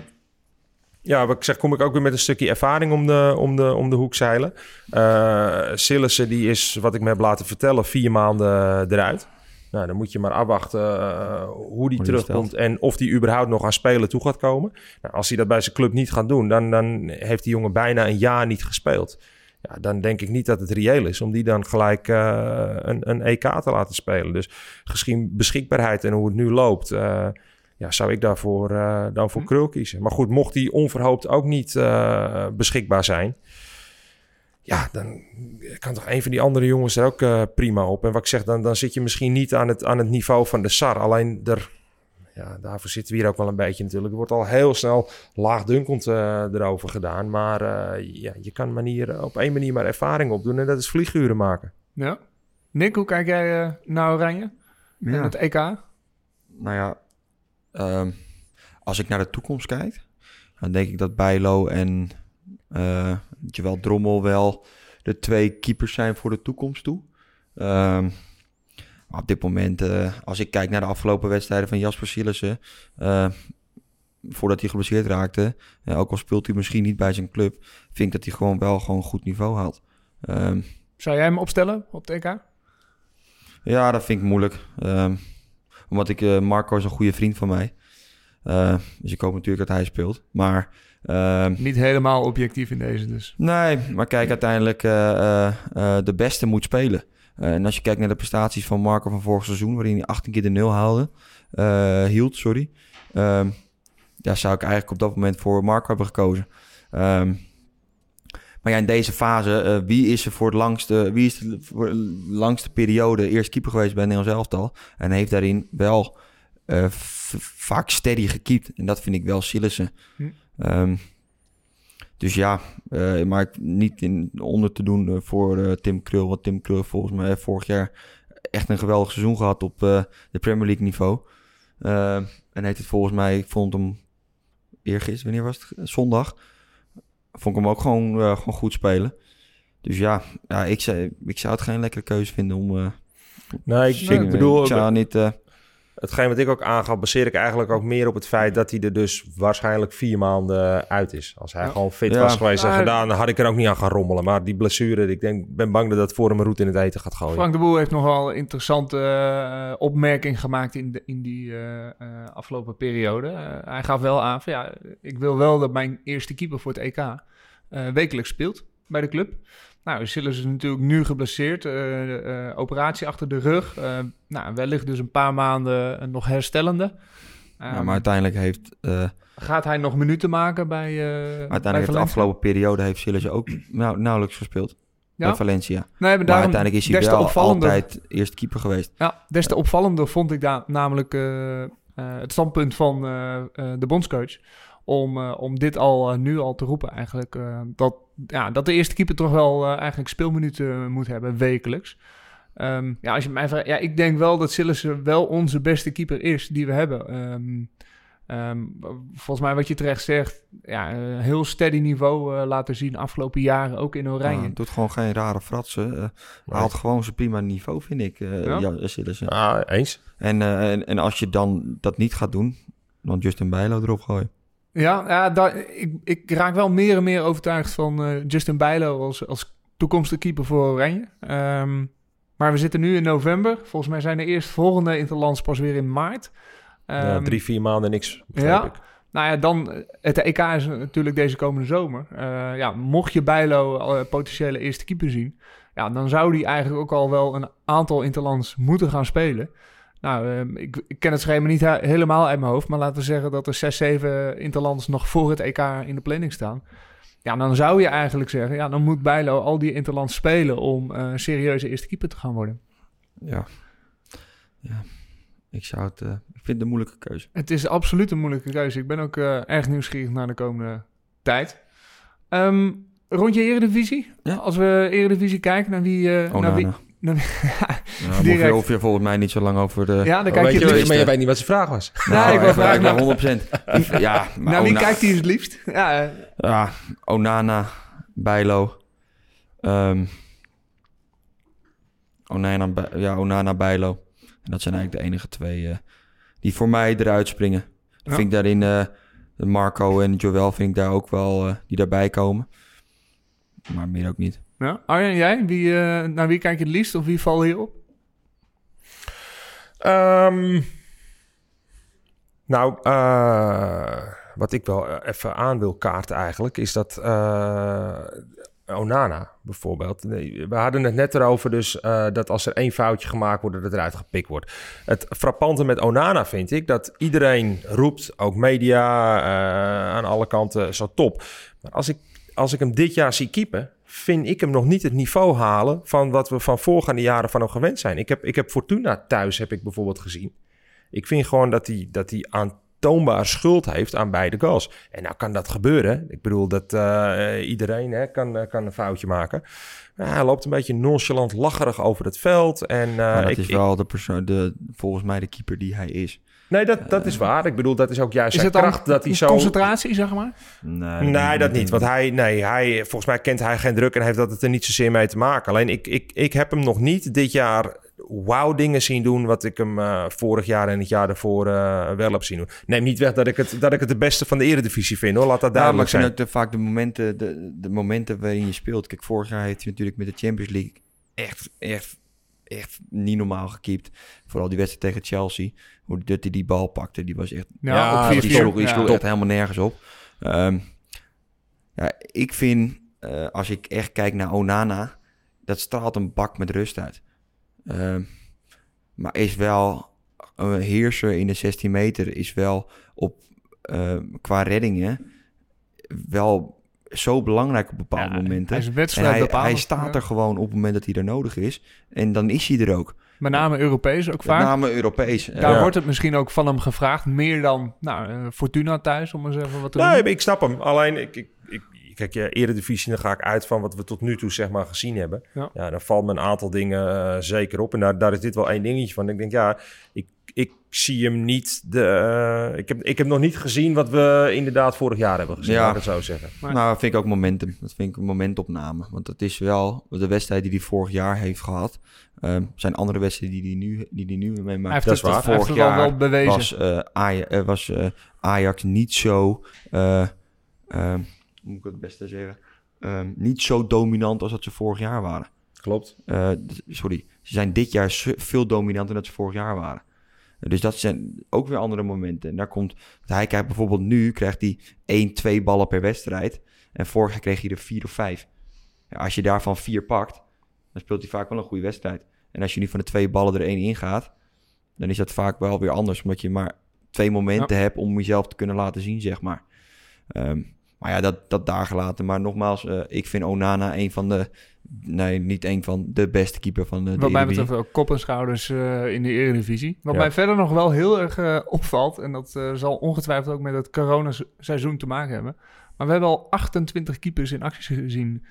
ja, wat ik zeg, kom ik ook weer met een stukje ervaring om de, om de, om de hoek zeilen. Eh Sillissen, die is, wat ik me heb laten vertellen, vier maanden eruit. Nou, dan moet je maar afwachten eh, hoe die die terugkomt en of die überhaupt nog aan spelen toe gaat komen. Nou, als hij dat bij zijn club niet gaat doen, dan, dan heeft die jongen bijna een jaar niet gespeeld. Ja, dan denk ik niet dat het reëel is om die dan gelijk eh, een, een EK te laten spelen. Dus misschien beschikbaarheid en hoe het nu loopt, eh, ja, zou ik daarvoor eh, dan voor Krul kiezen. Maar goed, mocht die onverhoopt ook niet beschikbaar zijn, ja, dan kan toch een van die andere jongens er ook prima op. En wat ik zeg, dan, dan zit je misschien niet aan het, aan het niveau van de SAR. Alleen er, ja, daarvoor zitten we hier ook wel een beetje natuurlijk. Er wordt al heel snel laagdunkend eh erover gedaan. Maar eh, ja, je kan manier, op één manier maar ervaring opdoen en dat is vlieguren maken. Ja. Nick, hoe kijk jij eh, naar Oranje en Ja. het EK? Nou ja, ehm, als ik naar de toekomst kijk, dan denk ik dat Bijlo en eh Jawel Drommel wel de twee keepers zijn voor de toekomst toe. Ehm, maar op dit moment, eh, als ik kijk naar de afgelopen wedstrijden van Jasper Sillissen, eh, voordat hij geblesseerd raakte, eh, ook al speelt hij misschien niet bij zijn club, vind ik dat hij gewoon wel gewoon goed niveau haalt. Ehm, Zou jij hem opstellen op het EK? ja, dat vind ik moeilijk. Ehm, omdat ik, Marco is een goede vriend van mij. Dus ik hoop natuurlijk dat hij speelt. Maar ehm, Niet helemaal objectief in deze dus. nee, maar kijk, uiteindelijk de beste moet spelen. Eh, en als je kijkt naar de prestaties van Marco van vorig seizoen, waarin hij 18 keer de nul haalde, eh, hield, sorry. Ehm daar zou ik eigenlijk op dat moment voor Marco hebben gekozen. Ehm, maar ja, in deze fase, eh, wie is er voor het langste, wie is de, voor de langste periode eerst keeper geweest bij Nederlands elftal? En heeft daarin wel vaak steady gekiept. En dat vind ik wel Sillissen. Hm. Ehm, dus ja, eh, maar niet in onder te doen eh, voor eh, Tim Krul. Want Tim Krul heeft volgens mij vorig jaar echt een geweldig seizoen gehad op de Premier League niveau. En heeft het volgens mij, ik vond hem eergisteren, wanneer was het? Zondag. Vond ik hem ook gewoon, gewoon goed spelen. Dus ja, ja ik, zou, ik zou het geen lekkere keuze vinden om... Nee, ik, ik bedoel, ik zou niet... hetgeen wat ik ook aangaf, baseer ik eigenlijk ook meer op het feit dat hij er dus waarschijnlijk vier maanden uit is. Als hij Ja. gewoon fit Ja. was geweest en gedaan, dan had ik er ook niet aan gaan rommelen. Maar die blessure, ik denk, ben bang dat dat voor hem een route in het eten gaat gooien. Frank de Boer heeft nogal een interessante eh, opmerking gemaakt in, de, in die eh, eh, afgelopen periode. Hij gaf wel aan van ja, ik wil wel dat mijn eerste keeper voor het EK eh, wekelijks speelt bij de club. Nou, Sillis is natuurlijk nu geblesseerd, eh, eh, operatie achter de rug. Eh, nou, wellicht dus een paar maanden nog herstellende. ja, Ehm, maar uiteindelijk heeft... Gaat hij nog minuten maken bij, maar bij uiteindelijk heeft de afgelopen periode heeft Silas ook nou, nauwelijks gespeeld. Ja? Bij Valencia. Nee, maar Maar daarom uiteindelijk is hij wel altijd eerste keeper geweest. Ja, des te opvallender vond ik daar namelijk het standpunt van de bondscoach. Om, om dit al nu al te roepen eigenlijk. dat, ja, dat de eerste keeper toch wel eh, eigenlijk speelminuten moet hebben, wekelijks. Ehm, ja, als je mij vraagt, ja, ik denk wel dat Sillissen wel onze beste keeper is die we hebben. Ehm, ehm, volgens mij wat je terecht zegt, ja, een heel steady niveau eh, laten zien afgelopen jaren, ook in Oranje. Ja, doet gewoon geen rare fratsen. eh haalt gewoon zijn prima niveau, vind ik. eh Ja? ja? Sillissen. Ah, eens. En, eh, en, en als je dan dat niet gaat doen, dan Justin Bijlo erop gooien. Ja, ja daar, ik, ik raak wel meer en meer overtuigd van eh, Justin Bijlo als, als toekomstige keeper voor Oranje. Ehm, maar we zitten nu in november. Volgens mij zijn de eerstvolgende Interlands pas weer in maart. ja, Ehm, drie, vier maanden niks, ja. ik. Nou ja, dan, het EK is natuurlijk deze komende zomer. Eh, ja, mocht je Bijlo eh, potentiële eerste keeper zien... Ja, dan zou die eigenlijk ook al wel een aantal Interlands moeten gaan spelen. Nou, ehm, ik, ik ken het schema niet he- helemaal uit mijn hoofd... maar laten we zeggen dat er 6, 7 Interlands nog voor het EK in de planning staan. Ja, dan zou je eigenlijk zeggen... ja, dan moet Bijlo al die Interlands spelen... om eh serieuze eerste keeper te gaan worden. Ja. ja. Ik zou het... eh, ik vind het een moeilijke keuze. Het is absoluut een moeilijke keuze. Ik ben ook eh, erg nieuwsgierig naar de komende tijd. Ehm rondje Eredivisie. Ja. Als we Eredivisie kijken naar wie... eh, Oh, naar wie nou, Nou, hoef, je, Direct. hoef je volgens mij niet zo lang over de... ja, dan Maar kijk je je, het liefst. maar je weet niet wat zijn vraag was. Ja, ik wil echt, vragen naar naar- 100 Ja, maar Naar wie Ona- kijkt hij het liefst? Ja, eh, Ja, Onana, Bijlo. ehm Onana, ja, Onana, Bijlo. En dat zijn eigenlijk de enige twee eh, die voor mij eruit springen. Ja. vind ik daarin eh, Marco en Joel vind ik daar ook wel eh, die daarbij komen. Maar meer ook niet. Ja. Arjen, jij? Wie, eh, naar wie kijk je het liefst of wie valt hierop? Ehm, nou, eh, wat ik wel eh, even aan wil kaarten eigenlijk, is dat Onana bijvoorbeeld. We hadden het net erover dus dat als er één foutje gemaakt wordt, dat eruit gepikt wordt. Het frappante met Onana vind ik dat iedereen roept, ook media aan alle kanten, zo top. Maar als ik, als ik hem dit jaar zie keepen, vind ik hem nog niet het niveau halen van wat we van voorgaande jaren van hem gewend zijn. Ik heb, ik heb Fortuna thuis, heb ik bijvoorbeeld gezien. Ik vind gewoon dat hij, dat hij aantoonbaar schuld heeft aan beide goals. En nou kan dat gebeuren. Ik bedoel, dat eh, iedereen hè, kan, eh, kan een foutje maken. Ja, hij loopt een beetje nonchalant, lacherig over het veld. En, eh, maar dat ik, is ik- wel de persoon, de, volgens mij de keeper die hij is. Nee, dat, dat is waar. Ik bedoel, dat is ook juist Is zijn kracht dat hij zo... concentratie, zeg maar? Nee, Nee, dat niet. Want hij, nee, hij, volgens mij kent hij geen druk en heeft dat het er niet zozeer mee te maken. Alleen ik, ik, ik heb hem nog niet dit jaar wauw dingen zien doen wat ik hem eh, vorig jaar en het jaar daarvoor eh, wel heb zien doen. Neem niet weg dat ik het, dat ik het de beste van de eredivisie vind hoor. Laat dat duidelijk ik vind zijn. ook de, vaak de momenten, de, de momenten waarin je speelt. Kijk, vorig jaar heeft hij natuurlijk met de Champions League echt, echt, echt niet normaal gekiept. Vooral die wedstrijd tegen Chelsea. Hoe dat hij die bal pakte, die was echt... Ja, Ja, op dat die 4-4. sloeg, die Ja. sloeg echt helemaal nergens op. Ehm, ja, ik vind, eh, als ik echt kijk naar Onana, dat straalt een bak met rust uit. Ehm, maar is wel een heerser in de 16 meter, is wel op, eh, qua reddingen wel zo belangrijk op bepaalde Ja, momenten. Hij is wedstrijd hij, staat Ja. er gewoon op het moment dat hij er nodig is. En dan is hij er ook. Met name Europees ook Met vaak. name Europees. Daar Ja. wordt het misschien ook van hem gevraagd. Meer dan nou, eh, Fortuna thuis, om eens even wat te Nee, ik snap hem. Alleen, ik, ik, ik, kijk, ja, eredivisie, dan ga ik uit van wat we tot nu toe zeg maar gezien hebben. Ja. Ja, dan valt me een aantal dingen eh, zeker op. En daar, daar is dit wel één dingetje van. Ik denk, ja, ik, ik zie hem niet... De, eh, ik, heb, ik heb nog niet gezien wat we inderdaad vorig jaar hebben gezien, Ja. laat ik het zo zeggen. Maar- Nou, dat vind ik ook momentum. Dat vind ik een momentopname. Want dat is wel de wedstrijd die hij vorig jaar heeft gehad. Ehm, zijn andere wedstrijden die hij nu, die hij nu Hij meemaakt. heeft dat is waar. hij heeft Vorig al jaar wel bewezen. was, eh, Aj- eh, was eh, Ajax niet zo... eh, ehm, hoe moet ik het beste zeggen? Ehm, niet zo dominant als dat ze vorig jaar waren. Klopt. Eh, sorry, ze zijn dit jaar veel dominanter dan dat ze vorig jaar waren. Dus dat zijn ook weer andere momenten. En daar komt, hij krijgt bijvoorbeeld nu, krijgt hij 1, 2 ballen per wedstrijd. En vorig jaar kreeg hij er 4 of 5. Ja, als je daarvan 4 pakt, dan speelt hij vaak wel een goede wedstrijd. En als je nu van de twee ballen er één ingaat, dan is dat vaak wel weer anders. Omdat je maar twee momenten hebt om jezelf te kunnen laten zien, zeg maar. Ehm, maar ja, dat, dat daar gelaten. Maar nogmaals, eh, ik vind Onana een van de... Nee, niet een van de beste keeper van de, de Wat mij betreft ook kop en schouders eh, in de Eredivisie. Wat Ja. mij verder nog wel heel erg eh, opvalt... en dat zal ongetwijfeld ook met het coronaseizoen te maken hebben... maar we hebben al 28 keepers in actie gezien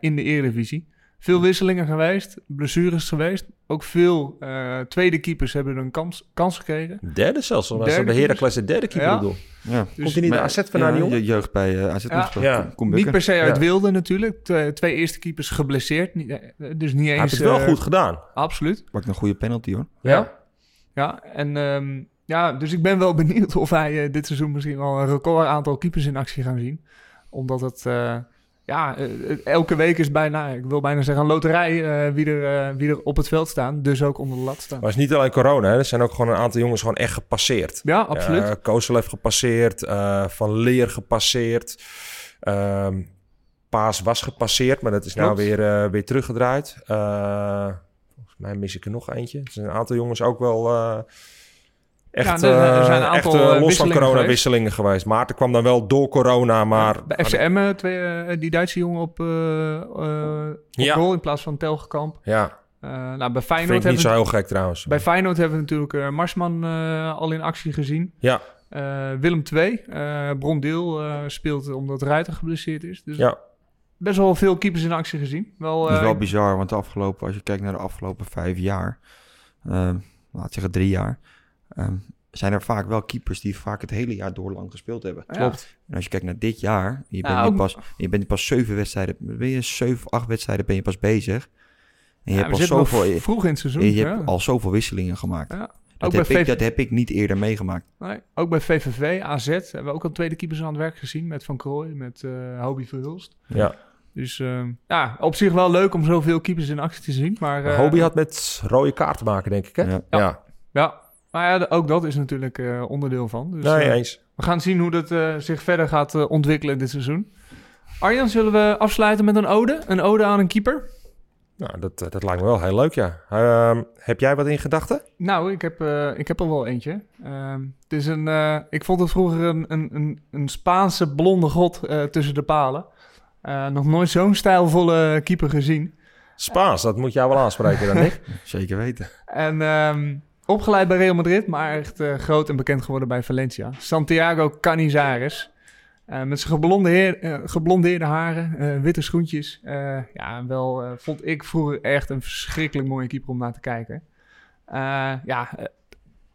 in de Eredivisie. Veel wisselingen geweest, blessures geweest. Ook veel eh, tweede keepers hebben een kans, kans gekregen. Derde zelfs. Als Derde we bij Heracles de derde keeper Ja. doen. Ja. Komt hij niet Maar- de AZ vandaan, die jongen? je jeugd bij eh, AZ. Ja. Ja. Niet per se uit Ja. wilde natuurlijk. Twee, twee eerste keepers geblesseerd. Niet, eh, dus niet Hij eens... heeft het wel goed gedaan. Absoluut. Pakt een goede penalty hoor. Ja. Ja, en ehm, ja, dus ik ben wel benieuwd of wij eh, dit seizoen misschien wel een record aantal keepers in actie gaan zien. Omdat het, eh, ja, eh, elke week is bijna, ik wil bijna zeggen, een loterij eh, wie, er, eh, wie er op het veld staan. Dus ook onder de lat staan. Maar het is niet alleen corona, hè. er zijn ook gewoon een aantal jongens gewoon echt gepasseerd. Ja, absoluut. Uh, Kozelev gepasseerd, uh, Van Leer gepasseerd. Uh, Paas was gepasseerd, maar dat is nou weer, weer teruggedraaid. Volgens mij mis ik er nog eentje. Er zijn een aantal jongens ook wel echt, ja, er, er zijn een aantal echt los van corona wisselingen geweest. Maarten kwam dan wel door corona, maar... Ja, bij FCM, twee, die Duitse jongen op, op ja. goal in plaats van Telgekamp. Ja. Uh, nou, bij Feyenoord Vind ik niet zo heel gek trouwens. Bij Feyenoord hebben we natuurlijk uh, Marsman uh, al in actie gezien. Ja. Willem II. Brondeel speelt omdat Ruiter geblesseerd is. Dus ja. best wel veel keepers in actie gezien. Wel, dat is wel bizar, want de afgelopen, als je kijkt naar de afgelopen vijf jaar, uh, laat zeggen drie jaar, um, zijn er vaak wel keepers die vaak het hele jaar door lang gespeeld hebben. Klopt. En als je kijkt naar dit jaar, je bent, Ja, nu ook- pas, je bent pas zeven wedstrijden, ben je zeven, acht wedstrijden ben je pas bezig. En je Ja, hebt we al zitten nog zoveel, vroeg in het seizoen. je ja. hebt al zoveel wisselingen gemaakt. Ja. Dat, Ook heb bij ik, VV dat heb ik niet eerder meegemaakt. Nee, ook bij VVV, AZ hebben we ook al tweede keepers aan het werk gezien. Met Van Krooij, met eh Hobie Verhulst. Ja. Dus eh, ja, op zich wel leuk om zoveel keepers in actie te zien. Maar, eh, Hobie had met rode kaart te maken, denk ik, hè? Ja. ja. Maar ja, ook dat is natuurlijk eh, onderdeel van. Dus, Nee, eh, eens. we gaan zien hoe dat eh, zich verder gaat eh, ontwikkelen dit seizoen. Arjan, zullen we afsluiten met een ode? Een ode aan een keeper? Nou, dat, dat lijkt me wel heel leuk, ja. Ehm, heb jij wat in gedachten? Nou, ik heb, eh, ik heb er wel eentje. Ehm, het is een, eh, ik vond het vroeger een, een, een, een Spaanse blonde god eh, tussen de palen. Eh, nog nooit zo'n stijlvolle keeper gezien. Spaans, dat moet jou wel aanspreken dan, Nick. Zeker weten. En ehm, opgeleid bij Real Madrid, maar echt eh, groot en bekend geworden bij Valencia. Santiago Canizares. Eh, met zijn eh, geblondeerde haren, witte schoentjes. Ja, wel vond ik vroeger echt een verschrikkelijk mooie keeper om naar te kijken. Ja,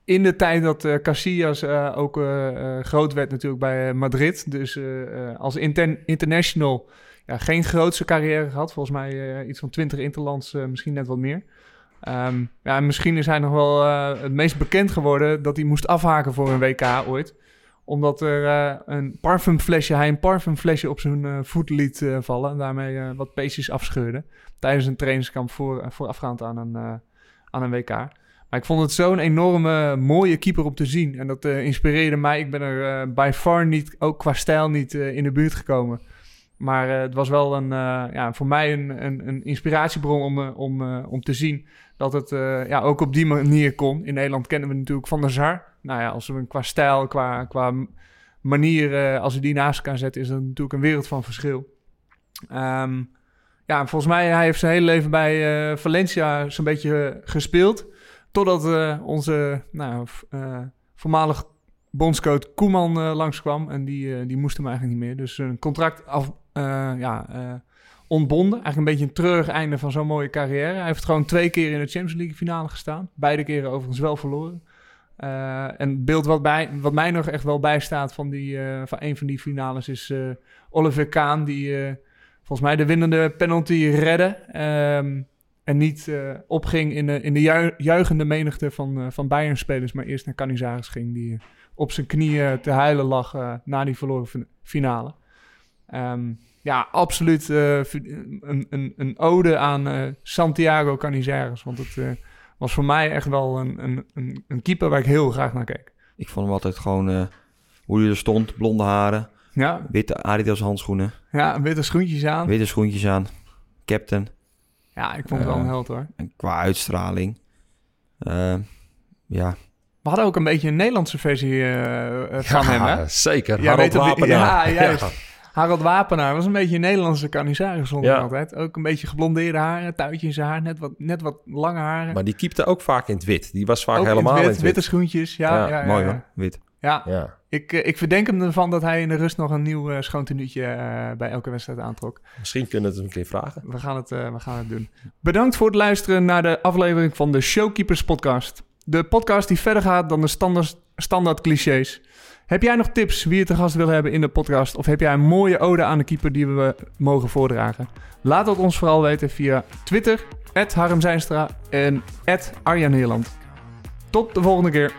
in de tijd dat Casillas ook groot werd natuurlijk bij Madrid. Dus als inter- international ja, geen grootste carrière gehad. Volgens mij iets van 20 interlands, misschien net wat meer. Ehm, ja, en misschien is hij nog wel eh, het meest bekend geworden dat hij moest afhaken voor een WK ooit. Omdat er eh, een parfumflesje, hij een parfumflesje op zijn eh, voet liet vallen. En daarmee wat peesjes afscheurde. Tijdens een trainingskamp voor, voorafgaand aan een, aan een WK. Maar ik vond het zo'n enorme mooie keeper om te zien. En dat inspireerde mij. Ik ben er by far niet, ook qua stijl niet in de buurt gekomen. Maar het was wel een, ja, voor mij een, een, een inspiratiebron om, om, om te zien dat het eh, ja, ook op die manier kon. In Nederland kennen we natuurlijk Van der Sar. Nou ja, als we hem qua stijl, qua, qua manier, eh, als we die naast elkaar zetten, is dat natuurlijk een wereld van verschil. Ehm, ja, volgens mij hij heeft zijn hele leven bij eh, Valencia zo'n beetje gespeeld. Totdat onze nou, voormalig bondscoach Koeman langskwam. En die, die moest hem eigenlijk niet meer. Dus een contract af, ja, ontbonden. Eigenlijk een beetje een treurig einde van zo'n mooie carrière. Hij heeft gewoon twee keer in de Champions League finale gestaan. Beide keren overigens wel verloren. Eh, en het beeld wat, bij, wat mij nog echt wel bijstaat van, die, eh, van een van die finales is eh, Oliver Kaan. Die volgens mij de winnende penalty redde. ehm, en niet opging in de, in de ju- juichende menigte van, van Bayern-spelers. Maar eerst naar Canizares ging. Die op zijn knieën te huilen lag na die verloren fin- finale. Ehm, ja, absoluut eh, een, een, een ode aan eh, Santiago Canizares. Want het eh, was voor mij echt wel een, een, een, een keeper waar ik heel graag naar keek. Ik vond hem altijd gewoon eh, hoe hij er stond, blonde haren, Ja, witte Adidas handschoenen, ja witte schoentjes aan. witte schoentjes aan, captain. Ja, ik vond het wel een held hoor. En qua uitstraling, ja, We hadden ook een beetje een Nederlandse versie eh, eh, van hem, hè? zeker. Ja, Harold weet het- Wapenaar. ja, juist. Harold Wapenaar was een beetje een Nederlandse canizaris vond ik Ja. altijd. Ook een beetje geblondeerde haren, tuitje in zijn haar, net wat, net wat lange haren. Maar die keepte ook vaak in het wit. Die was vaak Ook in het helemaal in het wit. witte schoentjes. Ja, Ja, ja, ja, mooi ja. hoor, wit. Ja, Ja. ik, eh, ik verdenk hem ervan dat hij in de rust nog een nieuw eh schoon tenuutje, eh, bij elke wedstrijd aantrok. Misschien kunnen we het een keer vragen. We gaan, het, eh, we gaan het doen. Bedankt voor het luisteren naar de aflevering van de Showkeepers podcast. De podcast die verder gaat dan de standaard, standaard clichés. Heb jij nog tips wie je te gast wil hebben in de podcast? Of heb jij een mooie ode aan de keeper die we mogen voordragen? Laat het ons vooral weten via Twitter, Harm en Arjan Heerland. Tot de volgende keer.